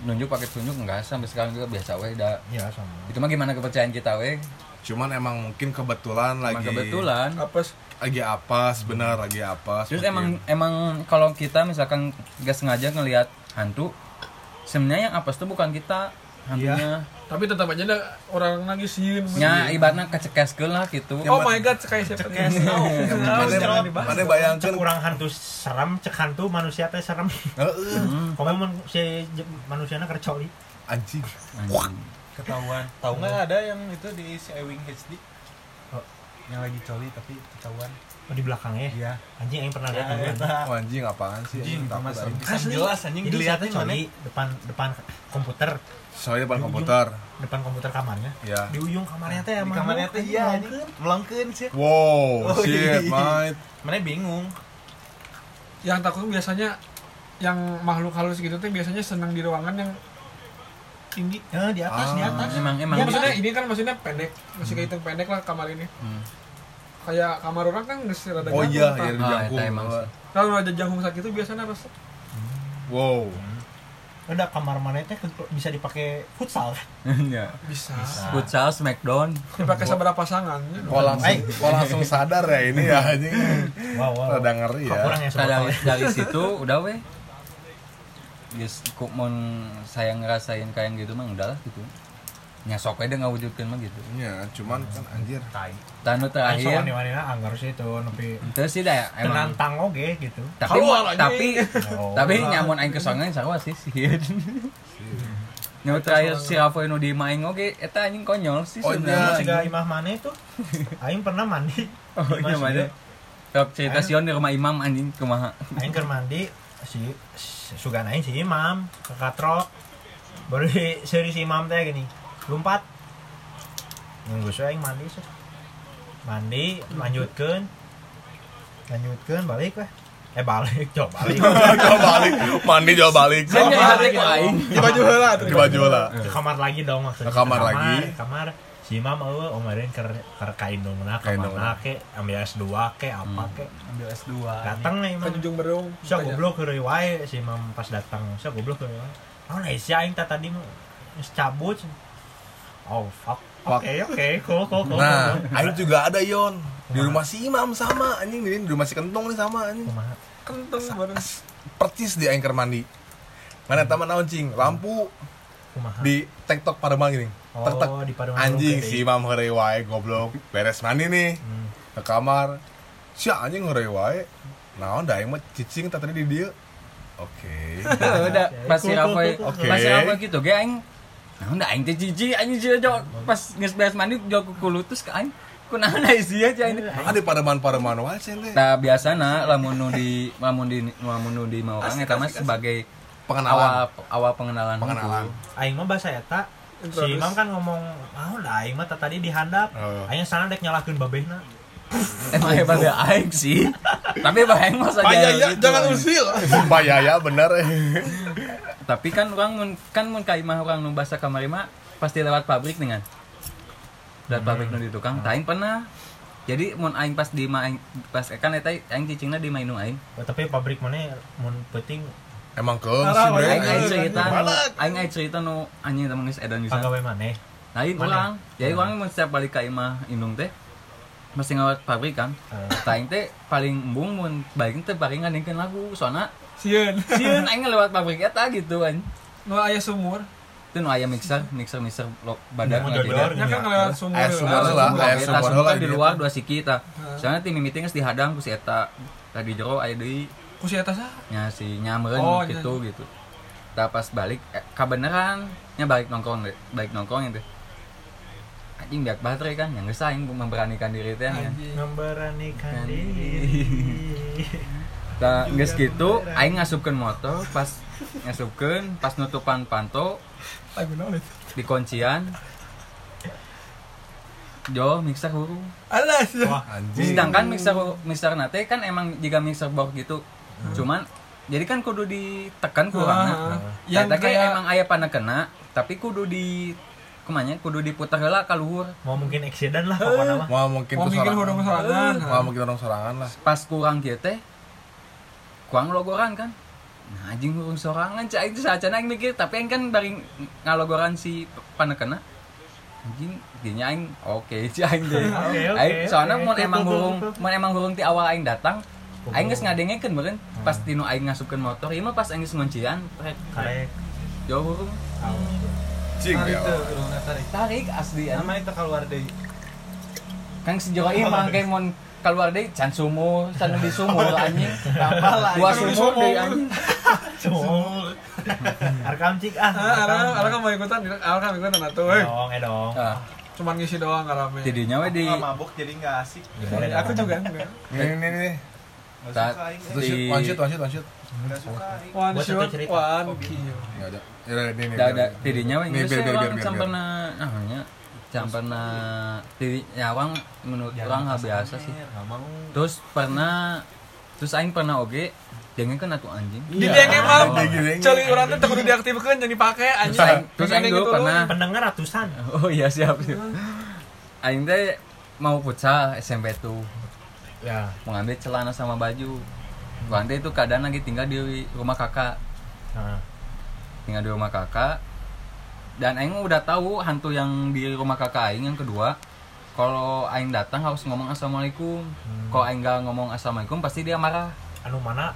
nunjuk pakai tunjuk enggak sampai sekarang juga biasa we dah. Iya, sama. itu mah gimana kepercayaan kita we cuman emang mungkin kebetulan Emang lagi kebetulan apa sih? lagi apes bener lagi apes terus mungkin. emang emang kalau kita misalkan gak sengaja ngelihat hantu sebenarnya yang apes tuh bukan kita hantunya tapi tetap aja ada orang lagi sieun nya ibaratnya kecekeskeun lah gitu oh my god kayak siapa Kes, Mana- jangan dibahas. mana bayangkan Cek kurang hantu serem, cek hantu manusia teh serem. Memang si manusianya kercoli. anjing anjing. Ketahuan. Tahu nggak ada yang itu di si Ewing HD? Oh. Yang lagi coli tapi ketahuan. Oh, di belakangnya. Iya. Anjing yang pernah lihat Ya. Oh, anjing apaan sih Anjing, mas. Bisa jelas anjing dilihatnya siapa mana? coli depan depan komputer, soalnya depan Di ujung. komputer depan komputer kamarnya. ya Di ujung kamarnya teh Di emang kamarnya teh iya anjing. Melengkeun sih. wow Oh, shit iya. mate Mana bingung. yang takut biasanya yang makhluk halus gitu tuh biasanya senang di ruangan yang tinggi Eh, di atas, di Ah. atas. emang emang Ya, maksudnya ini kan maksudnya pendek masih kehitung pendek lah kamar ini Hmm. kayak kamar orang kan nggak rada oh jangkung, iya Pak. iya Ah, jangkung emang sih. kalau ada jangkung sakit itu biasanya harus wow Udah kamar mana teh ke- bisa dipakai futsal. ya bisa futsal smackdown dipakai seberapa pasangan ya. kok langsung kok langsung sadar ya ini ya anjing Wow, wow. rada ngeri ya kurang ya dari, dari situ udah weh Yes, kok mau saya ngerasain kayak gitu mah udah lah gitu nyasok aja ngawujudkeun mah gitu Iya, cuman kan anjir Tai. tanu Terakhir terakhir wani anggar sih itu nepi itu sih dah emang tenantang oge gitu. tapi Keluar tapi Oh, tapi nyamun aing kesongan sarua sih sih Nyawa terakhir si Rafa nu di maing oge eta anjing konyol sih Oh, sebenarnya. iya. Siga imah mana itu? Aing pernah mandi. Oh iya mana? Sok cerita sion di rumah imam anjing kumaha. Aing keur mandi si- sugan aing si imam ke katrok. Baru di seri si imam teh gini. Lompat. Nunggu saya aing mandi sih. Mandi lanjutkeun. Lanjutkeun balik weh. Eh balik, coba balik. jauh balik mandi jauh balik Kan ku dong. aing. di baju heula tuh di baju lah ke kamar lagi dong maksudnya Ke kamar Ke lagi. kamar si imam eueuh omarin keur keur kaindungna Kaindungna. kamar ke ambil S2 ke apa ke. Ambil S2. datang nih imam. Penjunjung berung Siapa goblok ke wae si imam pas datang. Siapa goblok ke wae. Oh nah si aing tadi mah geus cabut. Oh fuck. Oke oke cool cool cool nah aing juga ada yon. Di rumah si imam sama anjing. Ini di rumah si kentong nih sama anjing. Kumaha? Kenteng bareng percis di aing keur mandi. Mana taman naon cing? Lampu kumaha? di tiktok pada gini oh tek tek di padang anjing si imam heureuy wae goblok beres mandi nih Hmm. ke kamar si anjing heureuy wae naon da aing mah cicing tak tadi di dieu oke Udah Rafa cool, cool. Oke. pas si Rafa gitu ge aing. Nah, udah aing teh jijik anjing sih jauh pas geus beres mandi jauh ku kulutus ke aing. Kunaon aya sia aja ini. ada pareman-pareman wae teh Nah, biasana lamun nu di lamun di lamun nu di mau orang eta mah sebagai pengenalan awal awal pengenalan. pengenalan aing mah bahasa eta si imam kan ngomong ah udah aing mah tadi dihandap Oh. aing sana dek nyalakeun babehna emang hebat ya aing sih. Tapi bahaya masa Pak dia Yaya gitu, jangan usil. Mbak Yaya bener. Tapi kan orang mun kan mun kaimah orang nu bahasa kamari mah pasti lewat pabrik dengan lewat pabrik nu di tukang. Tah, aing pernah. Jadi mun aing pas di ma- aing pas kan eta aing cicingna di mainung aing. Oh, tapi pabrik mana mun penting emang ke Bre aing aing cerita nu aing aing cerita nu anjing temen geus edan bisa pagawe mana lain orang jadi orang mun setiap balik ka imah indung teh mesti ngawat pabrik kan Tah, aing teh paling embung mun balik teh paling ngadengkeun lagu soalnya Sieun. sieun aing lewat pabrik eta gitu kan Nu aya sumur. itu nu aya mixer mixer mixer lo ngadinya. dodor. Ya kan ngelewat sumur. Aya sumur lah, Sumur aya eta, sumur lah di gitu. luar dua siki eta. Soalnya tim meeting geus dihadang ku si eta. Tadi jero aya deui Ku si eta sah. nya si nyameun Oh, gitu gitu. Tah pas balik eh, kabeneran nya balik nongkrong deh, balik nongkrong itu. Anjing biak baterai kan yang geus aing memberanikan diri teh nya. Anjing. memberanikan Kan diri Tah geus gitu aing ngasupkeun motor pas ngasupkeun pas nutupan panto di kuncian Jo mixer hurung. Alas. wah anjing sedangkan mixer mixer nate kan emang jika mixer box gitu cuman jadi kan kudu ditekan kurangnya yang yang kayak emang ayah panah kena tapi kudu di ke mana kudu diputar heula ka luhur. Mau mungkin accident lah pokoknya mah. mau mungkin mau tuh mikir sorangan. sorangan. mau mungkin orang sorangan lah. Pas kurang kieu teh kurang logoran kan. Nah anjing hurung sorangan cai itu saacana aing mikir. Tapi aing kan bari ngalogoran si panah kena anjing dinya aing oke si aing deh. Aing soalnya mun emang hurung mun emang hurung ti awal aing datang aing geus ngadengekeun meureun pas tinu aing ngasupkeun motor ieu mah pas aing geus nguncian rek karek jauh hurung cing Tarik ya tarik. tarik asli. Nama itu keluar deui. Kang sejauh ini mah kayak mon keluar deh can sumur, can di sumur anjing. Dua sumur deh anjing. semua arkam cik ah Ah, ara kan mau ikutan, ara kan ikutan atuh dong eh dong Ah, Cuman ngisi doang ngarame. tidinya we Aku di mabuk jadi nggak asik. Aku juga enggak. ini Nggak Ta- Di- one shoot one shoot one shoot. One shot, one kill. nggak ada ya udah, ini ini da biar- da tidinya we geus biar biar biar orang namanya can pernah tidi nyawang menurut orang hal biasa sih. Terus pernah terus aing pernah oge jangan kan atuh anjing. Di Oh, gini. cari urang teh kudu diaktifkeun jadi dipake anjing. terus aing dulu gitu pernah pendengar ratusan Oh iya siap. siap. Aing teh mau futsal SMP tuh. Ya. Mau ngambil celana sama baju. Wanda itu keadaan lagi tinggal di rumah kakak. Nah tinggal di rumah kakak. Dan Aing udah tahu hantu yang di rumah kakak Aing yang kedua. Kalau Aing datang harus ngomong assalamualaikum. Kalau Aing nggak ngomong assalamualaikum pasti dia marah. Anu mana?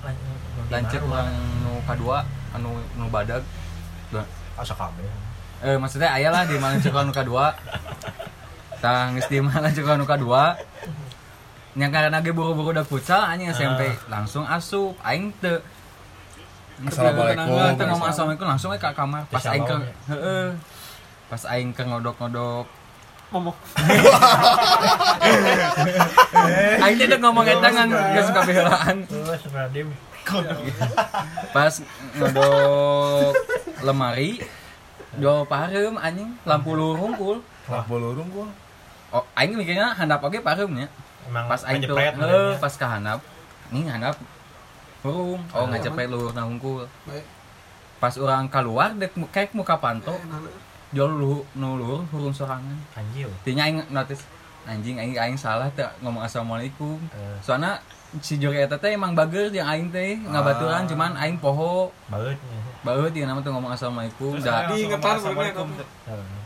Lancet orang nu kedua anu nu badag. Asa kabeh. Eh maksudnya ayah lah di mana anu kedua. Tah geus di mana anu kedua yang karena ge buru-buru udah futsal anjing SMP langsung asup aing teu. Assalamualaikum. Teu teu ngomong assalamualaikum langsung ka kamar. Pas aing ke ya. heeh. Pas aing ke ngodok-ngodok. Ngomong. aing teh teu ngomong eta ngan geus kabelaan pas ngodok lemari jual pareum anjing. Lampu lurung kul lampu lurung gua oh aing mikirnya handap oge pareum nya emang pas aing tuh eh, pas ke handap ini handap hurung oh ngacepet luhur na hungkul pas orang keluar dek kayak muka panto. Jual lu nu luhur hurung sorangan. Anjir tinya aing notice anjing aing aing salah teh ngomong assalamualaikum. Eh. soalnya si Jori eta teh emang bager yang aing teh ngabaturan cuman aing poho. Banget baheut dia nama tuh ngomong assalamualaikum Terus da aing langsung Diingetan ngomong assalamualaikum.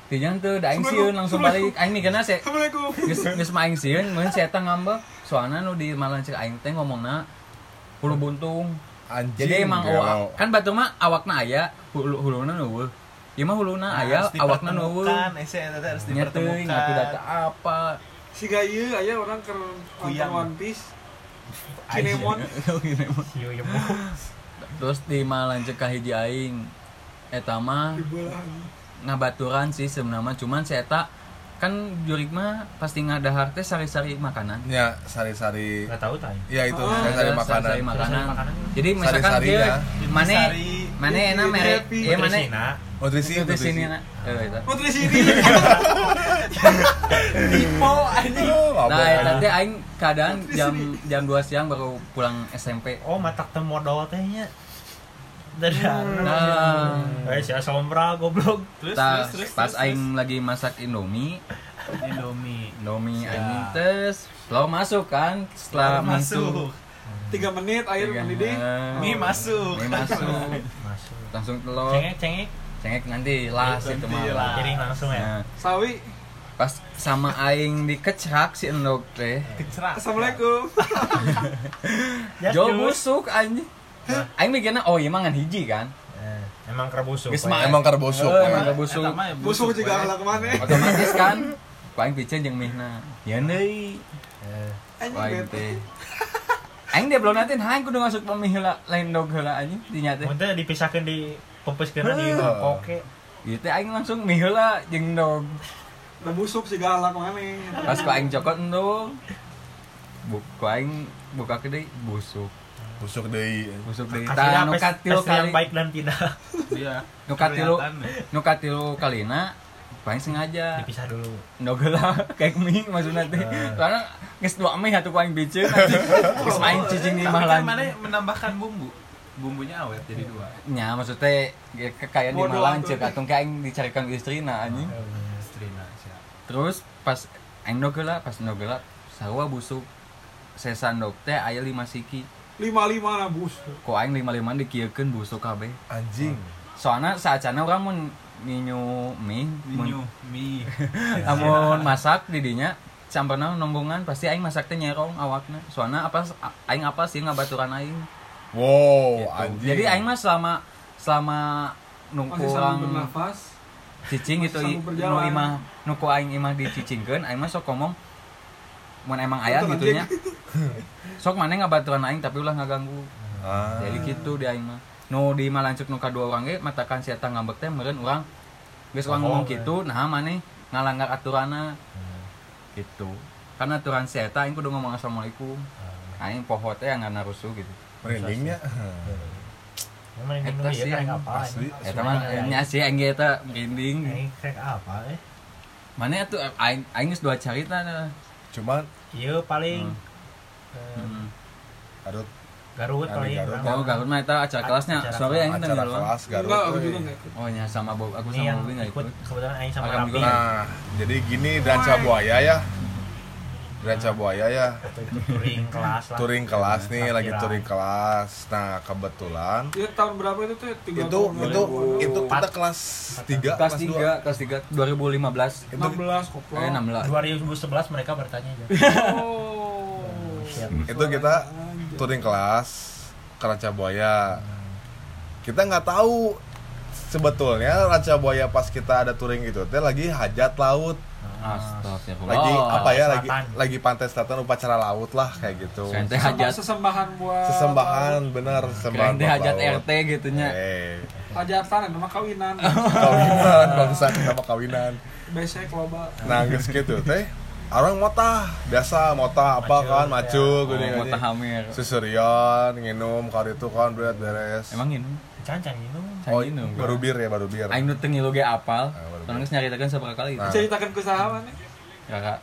tinya tuh da aing sieun langsung balik aing mikirna se Assalamualaikum. geus geus mah aing sieun mun si eta ngambek soalnya nu di malan cek aing teh ngomongna hulu buntung anjing jadi emang oh, kan batu mah awakna aya hulu huluna nu Ieu mah huluna Nah, aya awakna nu ese eta harus dipertemukan. ngatu data apa. Si Gayu aya orang ke. One Piece. Kinemon. siu ieu Terus di malanceuk ka hiji aing eta mah Dibelah. ngabaturan sih sebenarnya cuman si eta kan jurik mah pasti ngadahar teh sari-sari makanan. ya sari-sari nggak tahu tay ya itu Oh, sari-sari Ada makanan sari-sari makanan. makanan. Jadi misalkan Sari-sarinya. dia mana Intisari mana enak merek ya mana nutrisi itu sini nak eh itu Nutrisi ini. Tipe anjing. Oh, nah ya tadi aing keadaan jam jam 2 siang baru pulang SMP Oh, mata temu modal teh nya. Dadah. nah Eh, sia sombra goblok. Terus, ta- terus, terus, pas aing lagi masak Indomie. Indomie. Indomie anjing tes lo masuk kan setelah masuk. masuk Tiga menit air mendidih. Mie masuk. mie masuk Masuk. langsung telur Cengek cengek. cengek nanti las itu Nanti mah lah. Piring langsung ya. Nah, Sawi. pas sama aing dikecrak si endok teh Kecerak. Assalamualaikum. It. busuk anjing aing mikirnya oh iya mangan hiji kan? Eh, Emang kerbusuk. Geus mah. emang karbusuk Eh, emang gak busuk Eta mah ya Busuk juga ala ke mana? otomatis kan ku aing piceun jeung mihna ya deui Eh, Anjing teh. Aing dia belum nanti aing kudu masuk pemih heula lain dog heula anjing. Dinya teh. Mun dipisahkeun di pempeskeun di Heuh. mangkok ke. ieu teh aing langsung mih heula jeung dog. Udah busuk sih galak ke mana? pas ku aing cokot endog bu ku aing buka ke deui busuk busuk deui busuk deui Kasih tah nu katilu yang kali baik dan tidak Iya. nu katilu Kelihatan ya. nu katilu kalina paling sengaja dipisah dulu. Nogela kayak mie maksudnya teh. Eh. Karena geus dua mie aing biceun anjing. Geus main cicing di mah kan mana menambahkan bumbu. Bumbunya awet jadi dua. Nya maksudnya kayak di Malang cek atau kayak aing dicarikan istrina anjing. Strina siap. Terus pas aing nogela pas nogela sarua busuk sesan dok teh aya lima siki. Lima lima lah busuk. Ku aing lima lima dikieukeun busuk kabeh. anjing Soalnya saacana urang mun ninyu mie Minyu, mie. amun masak di dinya camperna nombongan pasti aing masak teh nyerong awakna. Soalnya apa aing apa sih ngabaturan aing. wow Gitu. anjing Jadi aing mah selama selama bernafas. cicing gitu nu imah nuku aing imah dicicingkeun aing mah sok ngomong mun emang aya Betul, gitu nya. Sok maneh ngabaturan aing tapi ulah ngaganggu. Ah. Jadi gitu di aing mah. Nu di malancuk nu kadua urang ge matakan si eta ngambek teh meureun urang geus urang Oh, ngomong iya. kitu nah maneh ngalanggar aturanna gitu. Karena aturan si eta aing kudu ngomong assalamualaikum. Aing poho teh yang rusuh gitu. merindingnya ini Eta sih ya ini? Eta mah nya sih aing eta merinding. Krek apa eh? Mana tuh aing aing dua carita nah. Cuman Iya paling Hmm. eh, Hmm. Garut Ada paling. Garut. Oh, Garut mah eta acara kelasnya. Aing teh acara dulu. kelas Garut Enggak, aku juga enggak ikut. Oh nya sama Bob, aku Ini sama yang Bobi enggak ikut kebetulan Aing sama Rapi. nah jadi gini danca buaya ya danca buaya ya touring kelas lah. touring kelas nih Sampiran. lagi touring kelas nah kebetulan Itu tahun berapa itu tuh? Tiga itu tahun, itu 2000. itu kita kelas 3 Kelas 3, kelas 3 2015. itu 16 koplo. Eh 16. 2011 mereka bertanya aja. Oh. Siap. itu kita touring kelas ke Ranca Buaya kita nggak tahu sebetulnya Ranca Buaya pas kita ada touring itu teh lagi hajat laut Astagfirullah. lagi apa ya lagi Selatan. lagi pantai selatan upacara laut lah kayak gitu Sesembah- hajat. sesembahan buat sesembahan bener sesembahan buat hajat laut. RT gitu nya. eh hajatan nama kawinan. kawinan bangsa kenapa kawinan Besek loba. nah geus gitu teh orang motah biasa motah apa Macul, kan ya. macu Oh, gini mau gini tahamir. susurian nginum kali itu kan beres beres Emang ini Cancan gitu. oh ini, baru bir ya baru bir Aing nu teu ngilu ge apal. Ah, Soalnya geus nyaritakeun sabaraka kali. Nah. Ceritakan ke sahabat nih. Kakak.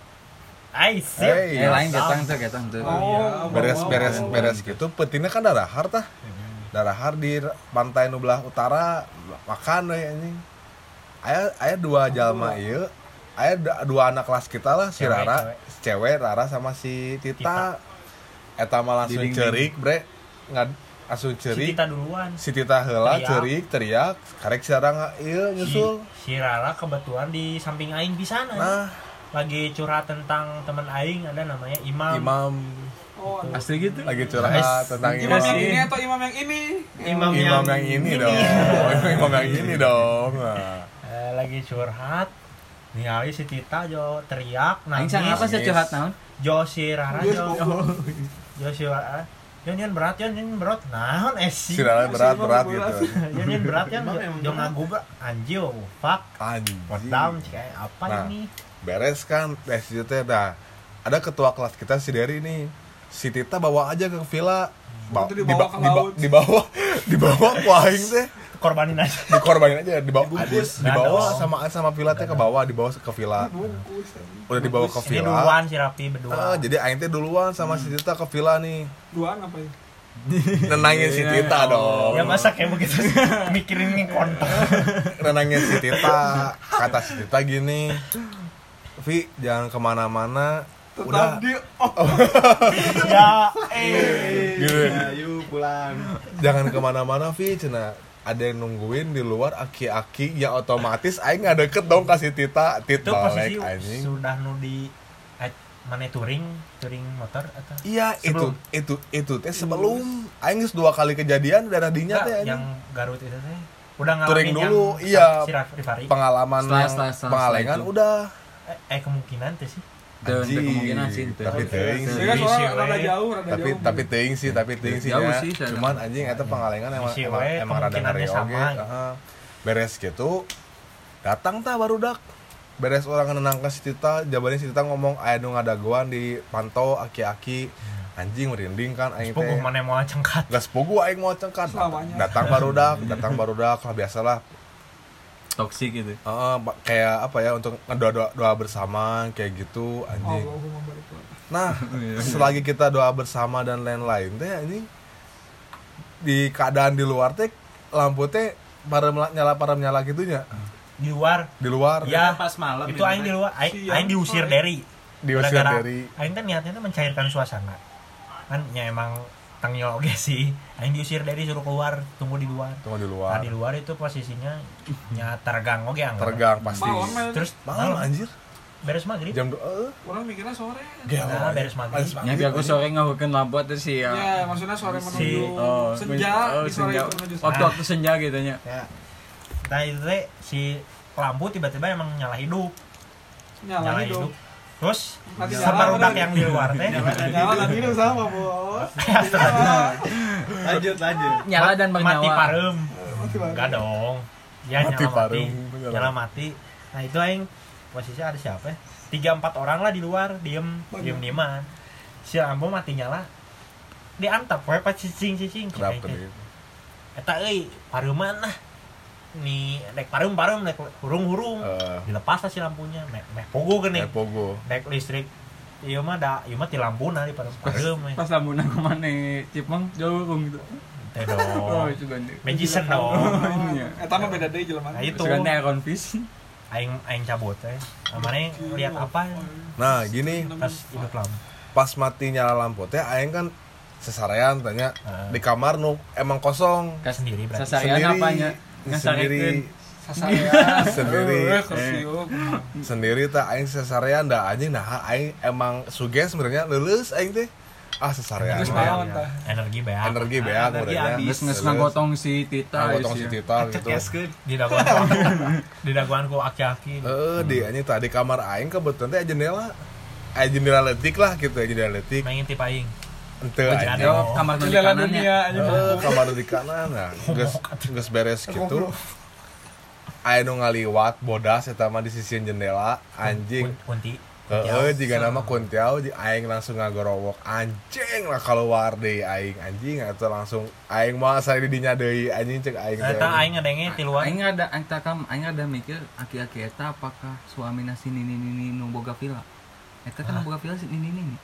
Ai sip. Hey, Eh lain getang tuh getang tuh. Oh, iya. beres beres beres gitu petinnya kan darahar tah darahar di pantai nu belah utara makan we anjing aya aya dua jalma ieu aya dua anak kelas kita lah si Cewek, Rara cewek. si cewek Rara sama si Tita, eta mah langsung cerik bre nggak langsung Si cerik Tita duluan. si Tita heula Teriak. cerik teriak karek si Rara ieu nyusul Si, si Rara kebetulan di samping Aing bisa nah lagi curhat tentang teman Aing ada namanya Imam. imam Oh. Asli gitu. lagi curhat tentang Imam imam yang ini atau imam yang ini? Imam imam yang yang ini ini. dong imam yang ini dong Nah. Eh, lagi curhat. Ningali si Tita jo teriak Aing nangis. sang apa sih curhat naon? Jo si Rara jo. Jo si Rara. Yon yon berat yon yon berat. Naon eh si si. Rara berat berat berat. gitu Yon yon berat yon berat. ngagu berat. Anjir, fuck. anjing What down kayak apa Nah. ini? beres kan dari situ teh dah ada ketua kelas kita si Dery nih si Tita bawa aja ke villa Ba- Itu dibawa ke laut. dibawa dibawa ku aing teh korbanin aja. Dikorbanin aja dibawa. Di, Dibungkus. dibawa sama sama villa teh ke bawah dibawa ke villa. Udah dibawa ke ini villa. duluan si Rapi Ah, berdua jadi aing teh duluan sama si Tita ke villa nih. Duaan apa ya? Nenangin si Tita dong. Ya masa kayak begitu mikirin nih kontak nenangin si Tita. Kata si Tita gini Vi jangan ke mana-mana. Udah. tetap di oh. Ya eh. Gitu Ayo pulang. jangan ke mana-mana Vi cina ada yang nungguin di luar aki-aki ya otomatis aing nggak deket dong kasih Tita. Tit itu balik posisi anjing. sudah nu di eh, mana touring touring motor atau? Iya itu Sebelum. itu itu teh sebelum. Aing dua kali kejadian daerah dinya teh yang Garut itu teh. Udah ngalamin Touring dulu, iya. si pengalaman Setelah- yang setelah- setelah- pengalengan udah. Eh, eh kemungkinan teh sih Dan Anjing, kemungkinan sih itu. tapi teuing Itu. sih. Rada jauh rada tapi jauh. tapi teuing sih tapi teuing sih Jauh ya. sih, cuman anjing eta pengalengan emang emang, emang rada ngeri oge. beres gitu. Datang tah baru dak. Beres orang nenangkan si Tita jawabannya si Tita ngomong aya nu ngadaguan di pantau aki-aki. Anjing merinding kan aing teh. mana mau cengkat. Gas pogo aing mau cengkat. Datang baru dak datang baru dak. Lah biasalah toksik gitu. Heeh, ba- kayak apa ya untuk ngedoa doa, doa bersama kayak gitu anjing. Allahumma barik wa. Nah, selagi kita doa bersama dan lain-lain teh ini di keadaan di luar teh lampu teh para nyala para nyala gitunya. Di luar? Di luar. Ya, pas malam itu aing di luar aing, aing diusir sore. dari diusir dari aing kan niatnya tuh mencairkan suasana. Kan ya emang tangil oge sih. Aing diusir dari suruh keluar tunggu di luar. Tunggu di nah luar. di luar itu posisinya nya tergang oge anggar. tergang pasti. Malam, terus malam malam. anjir. Beres maghrib. Jam dua eh. Orang mikirnya sore. Gelo, Nah, anjir. beres maghrib. Beres Nya aku sore ngahukeun lampu teh sih ya. ya maksudnya sore menuju Si- Oh, senja oh, di sore senja. itu menuju Waktu-waktu senja gitu nya. ya. Nah itu si lampu tiba-tiba emang nyala hidup. Nyala hidup terus Mati sama nyala, rudak bener. yang di luar teh nyala dan hidup sama bos Lanjut lanjut. Nyala dan bernyawa. mati parem enggak dong ya Mati nyala mati parem, nyala. mati nah itu aing posisi ada siapa ya? tiga empat orang lah di luar diem Banyak. diem dieman si lampu mati nyala diantap we pas cicing cicing kenapa eta euy pareuman lah nih dek pareum pareum dek hurung hurung Eh, dilepas lah si lampunya. Meh meh pogo geuning eh, pogo. Dek listrik. Iya mah da iya mah ti lampuna di pareum pareum meh Pas lambuna ke mana? Cipeng jauh gitu. teh Oh, dong itu ganti. magician dong. Iya. Eta mah beda deui jelema. Nah, itu. Ganti Iron Fist. aing aing cabut teh namanya lihat apa? Nah gini. Pas hidup lampu. Pas mati nyala lampu teh aing kan sesarean tanya. Heeh. di kamar nu emang kosong. Kas sendiri berarti. Sasarian apanya? Sendiri. Sendiri. Eh, kursium. sendiri tak aing sesarean dah anjing nah aing emang suges sebenarnya lulus aing teh ah tah? energi beak energi beak Energi. Terus nges ngagotong si Tita. ngagotong si isi. Tita gitu Cekeskeun. di daguan di daguan ku aki-aki eh di anjing tadi kamar aing kebetulan teh jendela jendela letik lah gitu jendela letik main tip aing ente. Yo, kamar di aja. Eh, kamar di kanan nah geus geus beres gitu nu ngaliwat bodas eta mah di sisi jendela anjing Kun- kunti Heeh, jika nama kuntiau di aing langsung ngagorowok anjing lah keluar deh aing anjing atau langsung aing mau saya di dinya deui anjing cek aing. Eta aing ngadenge ti luar Aing ada aing takam aing ada mikir aki-aki eta apakah suamina si nini nini nu boga villa. Eta kan boga villa si nini nini.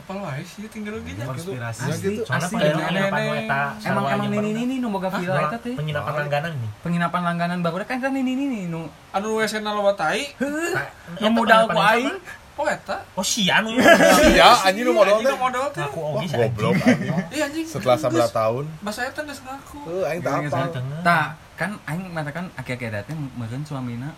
Apa wae sih tinggal gitu. Konspirasi. Ya Asli, gitu. soalnya asli. pada penginapan nu eta Emang emang nini barudak. nini nu boga villa eta teh. penginapan langganan nih Penginapan langganan baru kan kan nini nini nu Anu WC na loba tai. Nu modal ku aing. Oh eta. oh si anu Ya anjing nu modal Anjing nu modal teh. aku oge sih goblok anjing. Iya anjing. Setelah sebelah tahun, Bahasa eta geus ngaku. eh aing tak apa. Tah, kan aing matakan aki-aki teh meureun suamina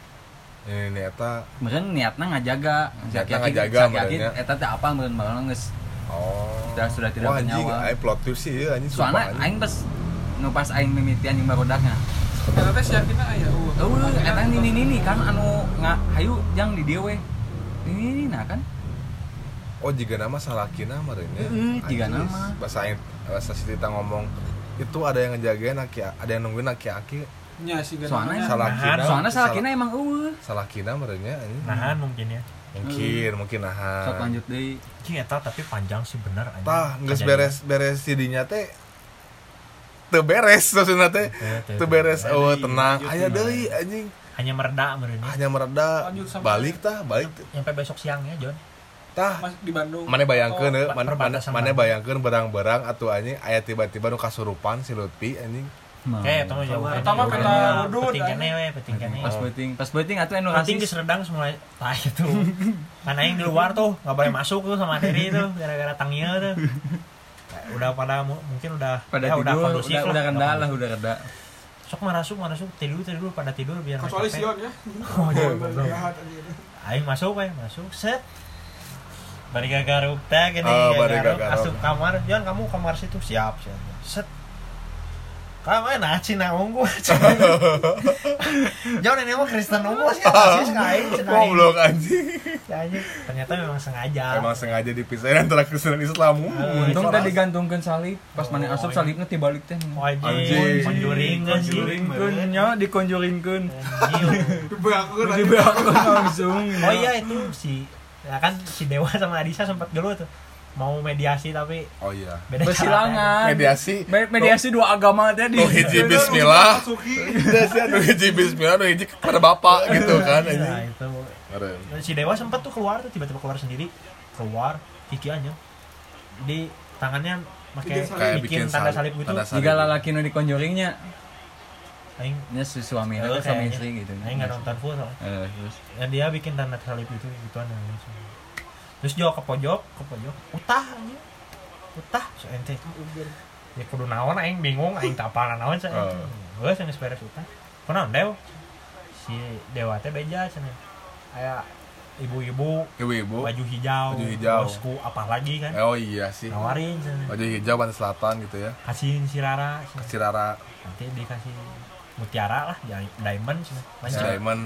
Ini ini eta meureun niatna ngajaga. Ngajaga aki-aki meureunnya. Eta teh apa meureun meureun geus Oh. Sudah- sudah tidak Wah, anjing, bernyawa. aing plot twist sih ya anjing. soalnya aing pas nu pas aing mimitian jeung barodakna. Eta teh siapina aya. Eueuh, eta nini nini kan anu nga hayu jang di dieu we. Nini nini nah kan. Oh, jika nama salakina merenya. Heeh, jiga Anjing, nama. Bahasa bahasa si Tita ngomong itu ada yang ngejagain aki ada yang nungguin aki-aki Nya sih Soalnya gananya. salakina Soalnya sal- salakina emang eueuh. salakina merenya anjing. nahan mungkin ya mungkin mungkin nah Sok lanjut deui. Cing eta tapi panjang sih bener anjing. tah geus Kejadian. beres beres CD-nya teh teu beres maksudna teh Teu- beres eueuh tenang aya deui anjing hanya mereda meureun hanya mereda sampai- balik tah balik nyampe besok siangnya John tah Mas di Bandung. mana bayangkeun mana mana bayangkeun berang-berang atuh anjing aya tiba-tiba nu kasurupan si Lutfi anjing. Eh itu mah jauh Pertama peta udut, penting anjing. kene we penting kene pas beuting pas beuting atuh anu penting rasis geus redang semua tah itu kan aing di luar tuh nggak boleh masuk tuh sama Derry tuh gara-gara tangnya tuh udah pada mu- mungkin udah pada ya, tidur udah kondusif udah, reda lah udah reda sok masuk masuk tidur tidur pada tidur biar Kecuali. Sion ya. Oh, iya. Aing masuk we, masuk set. Bari gagaruk teh gini Oh, gagaruk. asup kamar. Jangan kamu kamar situ siap siap. Set. Kamu nah cina unggul. Jangan ini mah Kristen unggul sih cenah aing. goblok anjing Anjing. Ternyata memang sengaja. emang sengaja dipisahin antara Kristen dan Islam Eh, untung tadi digantungkan salib pas mana asup salibnya tibalik teh Wajib Anjing. konjuringkeun sih. Conjuringkeun nya dikonjuringkeun Anjing. Dibeakeun langsung Oh iya itu si ya kan si Dewa sama Adisa sempat dulu tuh mau mediasi tapi oh iya. beda bersilangan mediasi. Me- mediasi dua agama tadi. Nu hiji bismillah. nu hiji bismillah nu hiji kepada bapak gitu kan Nah, anjing. itu Keren. Dan si Dewa sempat tuh keluar tuh tiba-tiba keluar sendiri. Keluar kiki aja di tangannya pakai Bikin kayak bikin, tanda salib- salib gitu. tanda salib. jika lalaki nu dikonjuringnya aing. Nya si suami atau suami istri gitu. Aing nggak nonton full soalnya. Eh, terus? Dan dia bikin tanda salib itu gituan yang langsung terus jauh ke pojok ke pojok. Utah aja utah so ente. Ya kudu naon aing bingung aing tapal naon saya Oh. gue sih beres utah. Kunaon dew? Si dewa teh beja cenah kayak ibu-ibu ibu-ibu. baju hijau, Baju hijau. bosku apa lagi kan? Oh iya sih. Nawarin cenah. baju hijau pantai selatan gitu ya. Kasihin si Rara si Rara. Nanti dikasih mutiara lah diamond Lanjut. Diamond.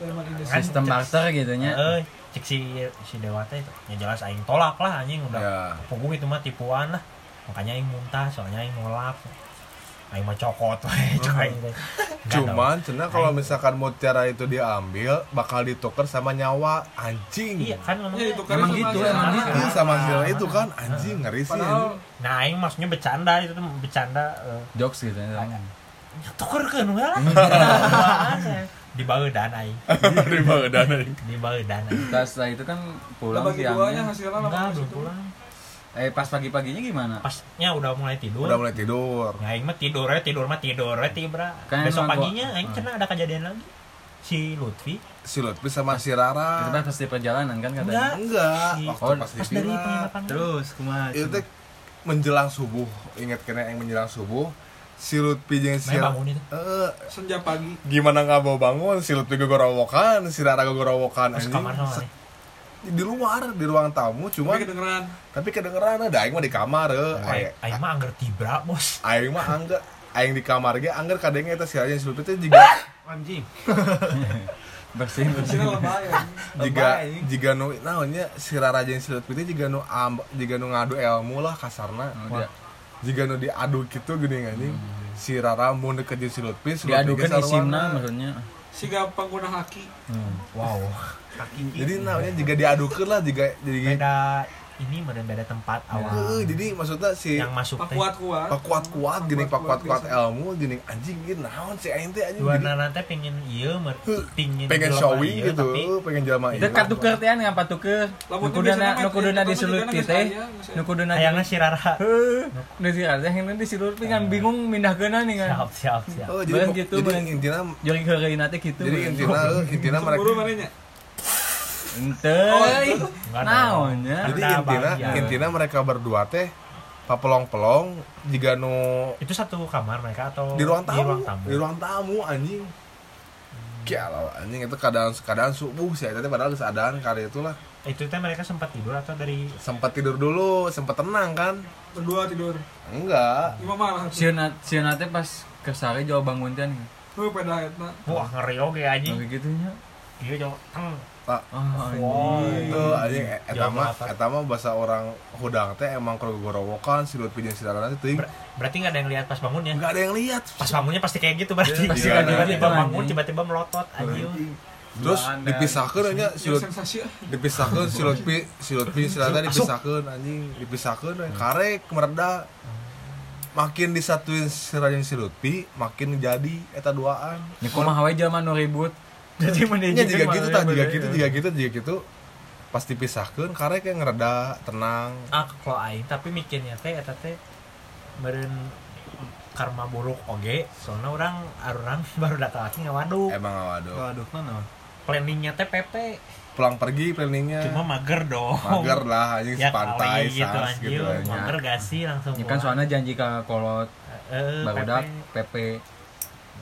Ini Kan sistem barter gitu nya Eh, cek si si dewa teh itu. ya jelas aing tolak lah anjing udah ya. punggung itu mah tipuan lah. Makanya aing muntah soalnya aing nolak. Aing mah cokot we cok aing teh. Enggak cuman cina kalau misalkan mutiara itu diambil bakal ditukar sama nyawa anjing. Iya kan Ya, ngomongnya itu kan Emang sama gitu, emang gitu. Sama sila itu kan anjing ngeri sih nah aing maksudnya bercanda itu tuh bercanda eh, jokes gitu ya. Tukerkeun we lah di baeudan aing di bawah dana di baeudan aing Nah, setelah itu kan pulang duanya siangnya hasilnya enggak belum pulang. Eh pas pagi-paginya gimana? Pasnya udah mulai tidur. Udah mulai tidur. Ya aing mah tidur ya, tidur mah tidur ya, tibra. Kan Besok paginya aing cenah ada kejadian lagi. Si Lutfi. Si Lutfi sama si Rara. Pas pas di perjalanan kan katanya. Enggak. enggak. Si- waktu Oh, pas pas dari penginapan. Terus kumaha? itu menjelang subuh. Ingat kena yang menjelang subuh si Lutfi jeung si bangun itu. Eh, senja pagi. gimana nggak mau bangun si Lutfi gogorowokan si Rara gogorowokan Terus anjing di luar di ruang tamu Tapi cuman kedengeran. tapi kedengeran ada aing mah di kamar eh. Aing mah angger tibra, Bos. aing mah angger aing di kamar ge angger kadenge eta si Raja si Lutfi teh jiga Anjing. ya. jiga Lebay. jiga nu naonnya si Rara jeung si Lutfi teh jiga nu amb, jiga nu ngadu ilmu lah kasarna Oh, jiga nu diadu gitu gini anjing. Si Rara mun deket jeung si Lutfi si diadukan isimna maksudnya. Siga pengguna haki. Wow. jadi namanya jika diadukeun lah jika jadi Beda ini meren beda tempat awal. Jadi maksudnya si Yang masuk Pak teh. kuat-kuat. pak kuat kuat gini pak kuat kuat ilmu gini anjing gini naon si aing teh anjing Dua nana pengen pingin pengen jelema showing gitu tapi pengen jelma itu katuker teh ngapa tuker Lamun nu teu kuduna biasana nu mah kuduna eta disulut mah teh juga geus aya, geus aya. nu kuduna hayangna si Rara. nu si ada yang nanti Lutfi kan bingung mindahkeun nih kan Siap, siap, siap. oh jadi gitu, jadi intinya jadi heureuy teh gitu jadi intinya intinya mereka. Ente. Naonnya jadi Anda intinya bahagia. intinya mereka berdua teh papelong-pelong jika nu Itu satu kamar mereka atau di ruang tamu. Di ruang tamu. di ruang tamu anjing. Kialah anjing. Itu keadaan keadaan subuh sih tadi padahal keadaan kali itulah. Itu teh mereka sempat tidur atau dari sempat tidur dulu sempat tenang kan? Berdua tidur. enggak. Lima malah. Siona teh pas kesare jauh bangun etna. wah ngeri oge anjing. Kayak gitu nya Iya jauh. Teng. pak oh Wow. anjing itu anjing eta Jam mah delapan. eta mah bahasa orang hudang teh emang kalau gorowokan si Lutfi jeung si Rara teh teuing Ber- berarti nggak ada yang lihat pas bangunnya. enggak ada yang lihat Pas bangunnya pasti kayak gitu berarti. Pasti Tiba-tiba gitu, bangun tiba-tiba melotot anjing. terus Belanda. dipisahkeun nya si Yang Lutfi sensasi. ah. dipisahkeun si Lutfi si Lutfi si Rara dipisahkeun anjing dipisahkeun we. karek mereda makin disatuin si Raden si Lutfi makin jadi eta duaan Ya kumaha we jelema nu ribut. Jadi nya jika gitu tak jika gitu jika gitu jika gitu. Pas dipisahkeun karek kayak ngereda tenang. Ah kalau aing tapi mikirnya teh eta teh meureun karma buruk oge soalnya orang orang baru datang lagi ngawaduk. Emang waduh Waduh, mana? planningnya teh PP. Pulang pergi planningnya. Cuma mager dong. Mager lah anjing ya pantai gitu sas anjir gitu mager gak sih langsung Ya kan soalnya janji ka kolot Eh, barudak PP. PP.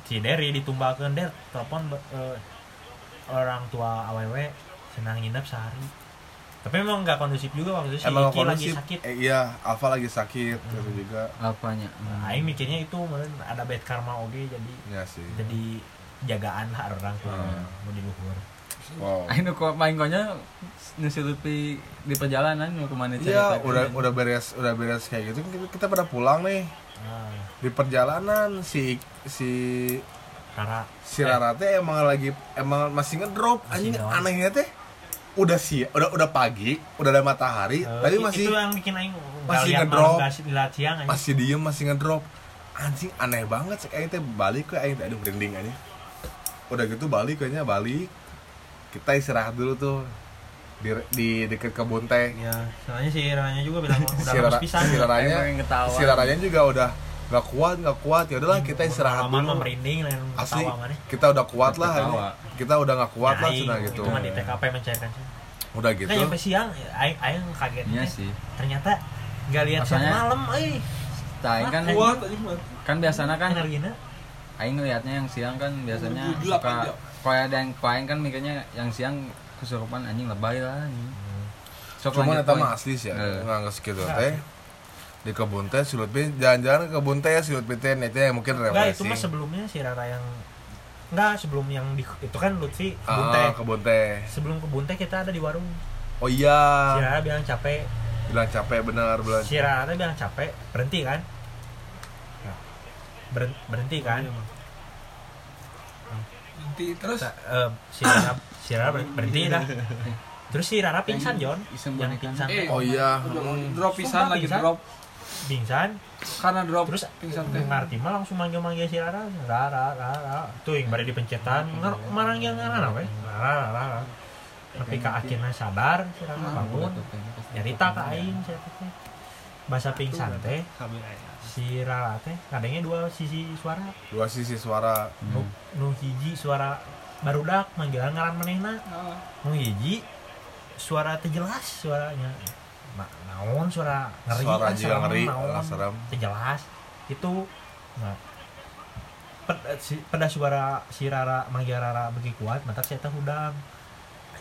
si Derry ditumbakeun der telepon eh, orang tua awewe senang nginep sehari. Tapi memang nggak kondusif juga waktu itu. Si emang Iki lagi kondusif. sakit. Eh, iya Alfa lagi sakit gitu juga. Apanya? Nah, Aing mikirnya itu ada bad karma oge jadi ya sih. jadi jagaan lah orang tua Hmm. mau di luhur wow. Nu kok main konya nu si Lutfi di perjalanan nu ke mana Iya, udah udah beres udah beres kayak gitu. Kita, kita pada pulang nih. Nah, di perjalanan si si Rara si Rara teh emang lagi emang masih ngedrop Masih anjing. anehnya teh udah sih udah udah pagi udah ada matahari Eh, tapi masih itu yang bikin aing masih ngedrop. siang masih diem masih ngedrop. Anjing aneh banget sih. Aing teh balik ke aing teh aduh merinding aja udah gitu balik kayaknya balik. Kita istirahat dulu tuh. Di, di deket kebun teh. Ya soalnya si Raranya juga bilang udah si harus Rara pisah si Raranya si Raranya juga udah nggak kuat nggak kuat. Ya udahlah kita istirahat dulu. merinding lain asli ketawa mana kita udah kuat lah kita udah nggak kuat lah cina gitu. itu mah di TKP mencairkan sih. Udah gitu. Nah, sampai siang aing aing kaget Iya teh. sih. ternyata nggak lihat malam Tah, aing kan kuat kan biasanya kan aing ngelihatnya yang siang kan biasanya suka kalau ada yang aing kan mikirnya yang siang kesurupan anjing lebay lah anjing. Sok cuman lanjut, eta poin. mah asli sih ya Eh. nggak nggak segitu teh di kebun teh si Lutfi jalan-jalan ke kebun teh si Lutfi teh netnya mungkin enggak itu refreshing. mah sebelumnya si Rara yang enggak sebelum yang di itu kan Lutfi kebun Ah, teh. kebun teh. Sebelum kebun teh kita ada di warung. Oh si iya Rara bilang capek. Bilang capek benar bilang si Rara bilang capek berhenti kan? Beren- berhenti kan? Nanti terus? Sa- eh, si Rara si Rara ber- berhenti dah. Terus si Rara pingsan John Iseng yang pingsan. Eh Oh iya. Drop pisan lagi drop pingsan. Karena drop terus pingsan teh ngerti mah langsung manggil manggil si Rara Rara Rara tuh yang pada dipencetan. Ngar marang yang ngaran apa Rara Rara tapi ke akhirnya sadar si Rara bangun. nyarita ke aing si Rara teh. Bahasa pingsan teh. Si Rara teh kadangnya dua sisi suara. Dua sisi suara. Nu, nu hiji suara barudak manggilan ngaran manehna. Nah, nu hiji suara teh jelas suaranya. nah, naon suara ngeri Suara lah, juga ngeri, naon, serem. jelas itu nah ped, si, pada suara si Rara manggil Rara begi kuat mantap saya teh hudang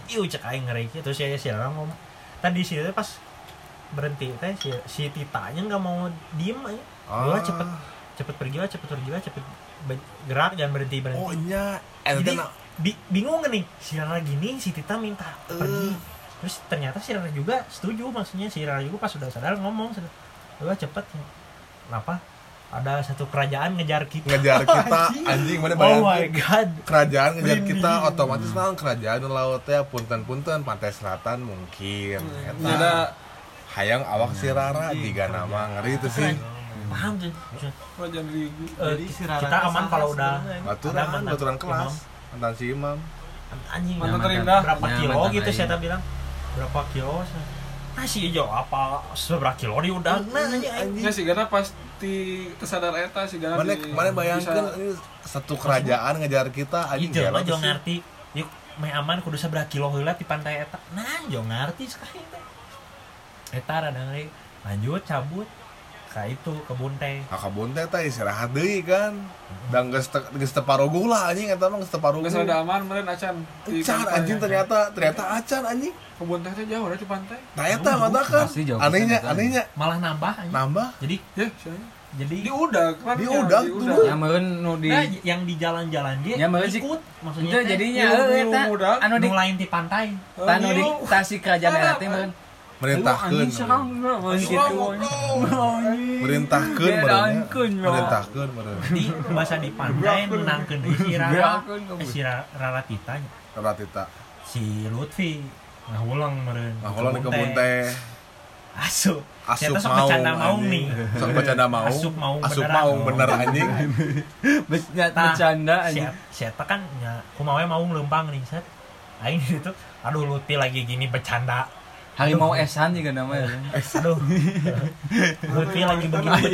iu cek aing ngeri gitu si si Rara ngomong tadi si teh pas berhenti teh si, si titanya nggak mau diem aja Ah. Gua cepet cepet pergi lah cepet pergi lah cepet gerak jangan berhenti berhenti oh eta jadi bi- bingung nih si Rara gini si Tita minta Eh. pergi terus ternyata si Rara juga setuju maksudnya si Rara juga pas sudah sadar ngomong sudah udah cepet kenapa? Ada satu kerajaan ngejar kita. Ngejar kita. Anjing. Mana oh my bayangin god. Kerajaan ngejar Merinding. kita otomatis naon kerajaan di laut teh punten-punten pantai selatan mungkin. Eta. ada hayang awak si Rara jika nama ngeri itu sih. Paham tuh ribu Eh, Jadi si Rara kita aman kalau udah baturan baturan kelas. Mantan si imam. Anjing. Mantan mantan terindah. berapa Ya, kilo gitu saya bilang berapa kilo nasi hijau apa seberapa kilo di udang nah anjing ya sih karena pasti tersadar eta sih karena mana di- mana bayangkan ini satu kerajaan ngejar kita anjing Iya, mah sih. ngerti. Yuk, meh aman kudu seberapa kilo heula di pantai eta. Nah, jo ngerti sekali teh. Eta rada. Lanjut cabut ka itu kebun teh. Nah, kebun teh teh istirahat deui kan. Dan geus te, geus teu parogu lah anjing eta mah geus parogu. Nggak ada aman meren acan Acan anjing ternyata ternyata acan anjing. kebun teh teh jauh dari pantai Nah eta mata kan. Anehnya pisan, anehnya Malah nambah aja. nambah Jadi ya jadi di udah kan Di ya, udah dulu. Ya meureun nu di nah, yang di jalan-jalan dia Ya, meureun ikut maksudnya jadinya ilu eta anu di nu lain di pantai. tanu di Ilu. tasi kerajaan teh meureun. Anjing meureun gitu. Anjing. Merintahkeun meureun. Di bahasa di pantai menangkeun deui si Rara. Bedaankeun, si Rara, Rara Tita si Lutfi ngahulang meureun. Nah, kalau di kebun teh. asup. Asup mau bercanda mau anjing. nih. Sok bercanda mau Asup mau Asup mau bener anjing. Bercanda, Tah, bercanda si, aja. si Eta kan ya kumaha mau ngelempang nih set. Aing gitu aduh luti lagi gini bercanda Harimau esan juga namanya. aduh. Luti lagi begini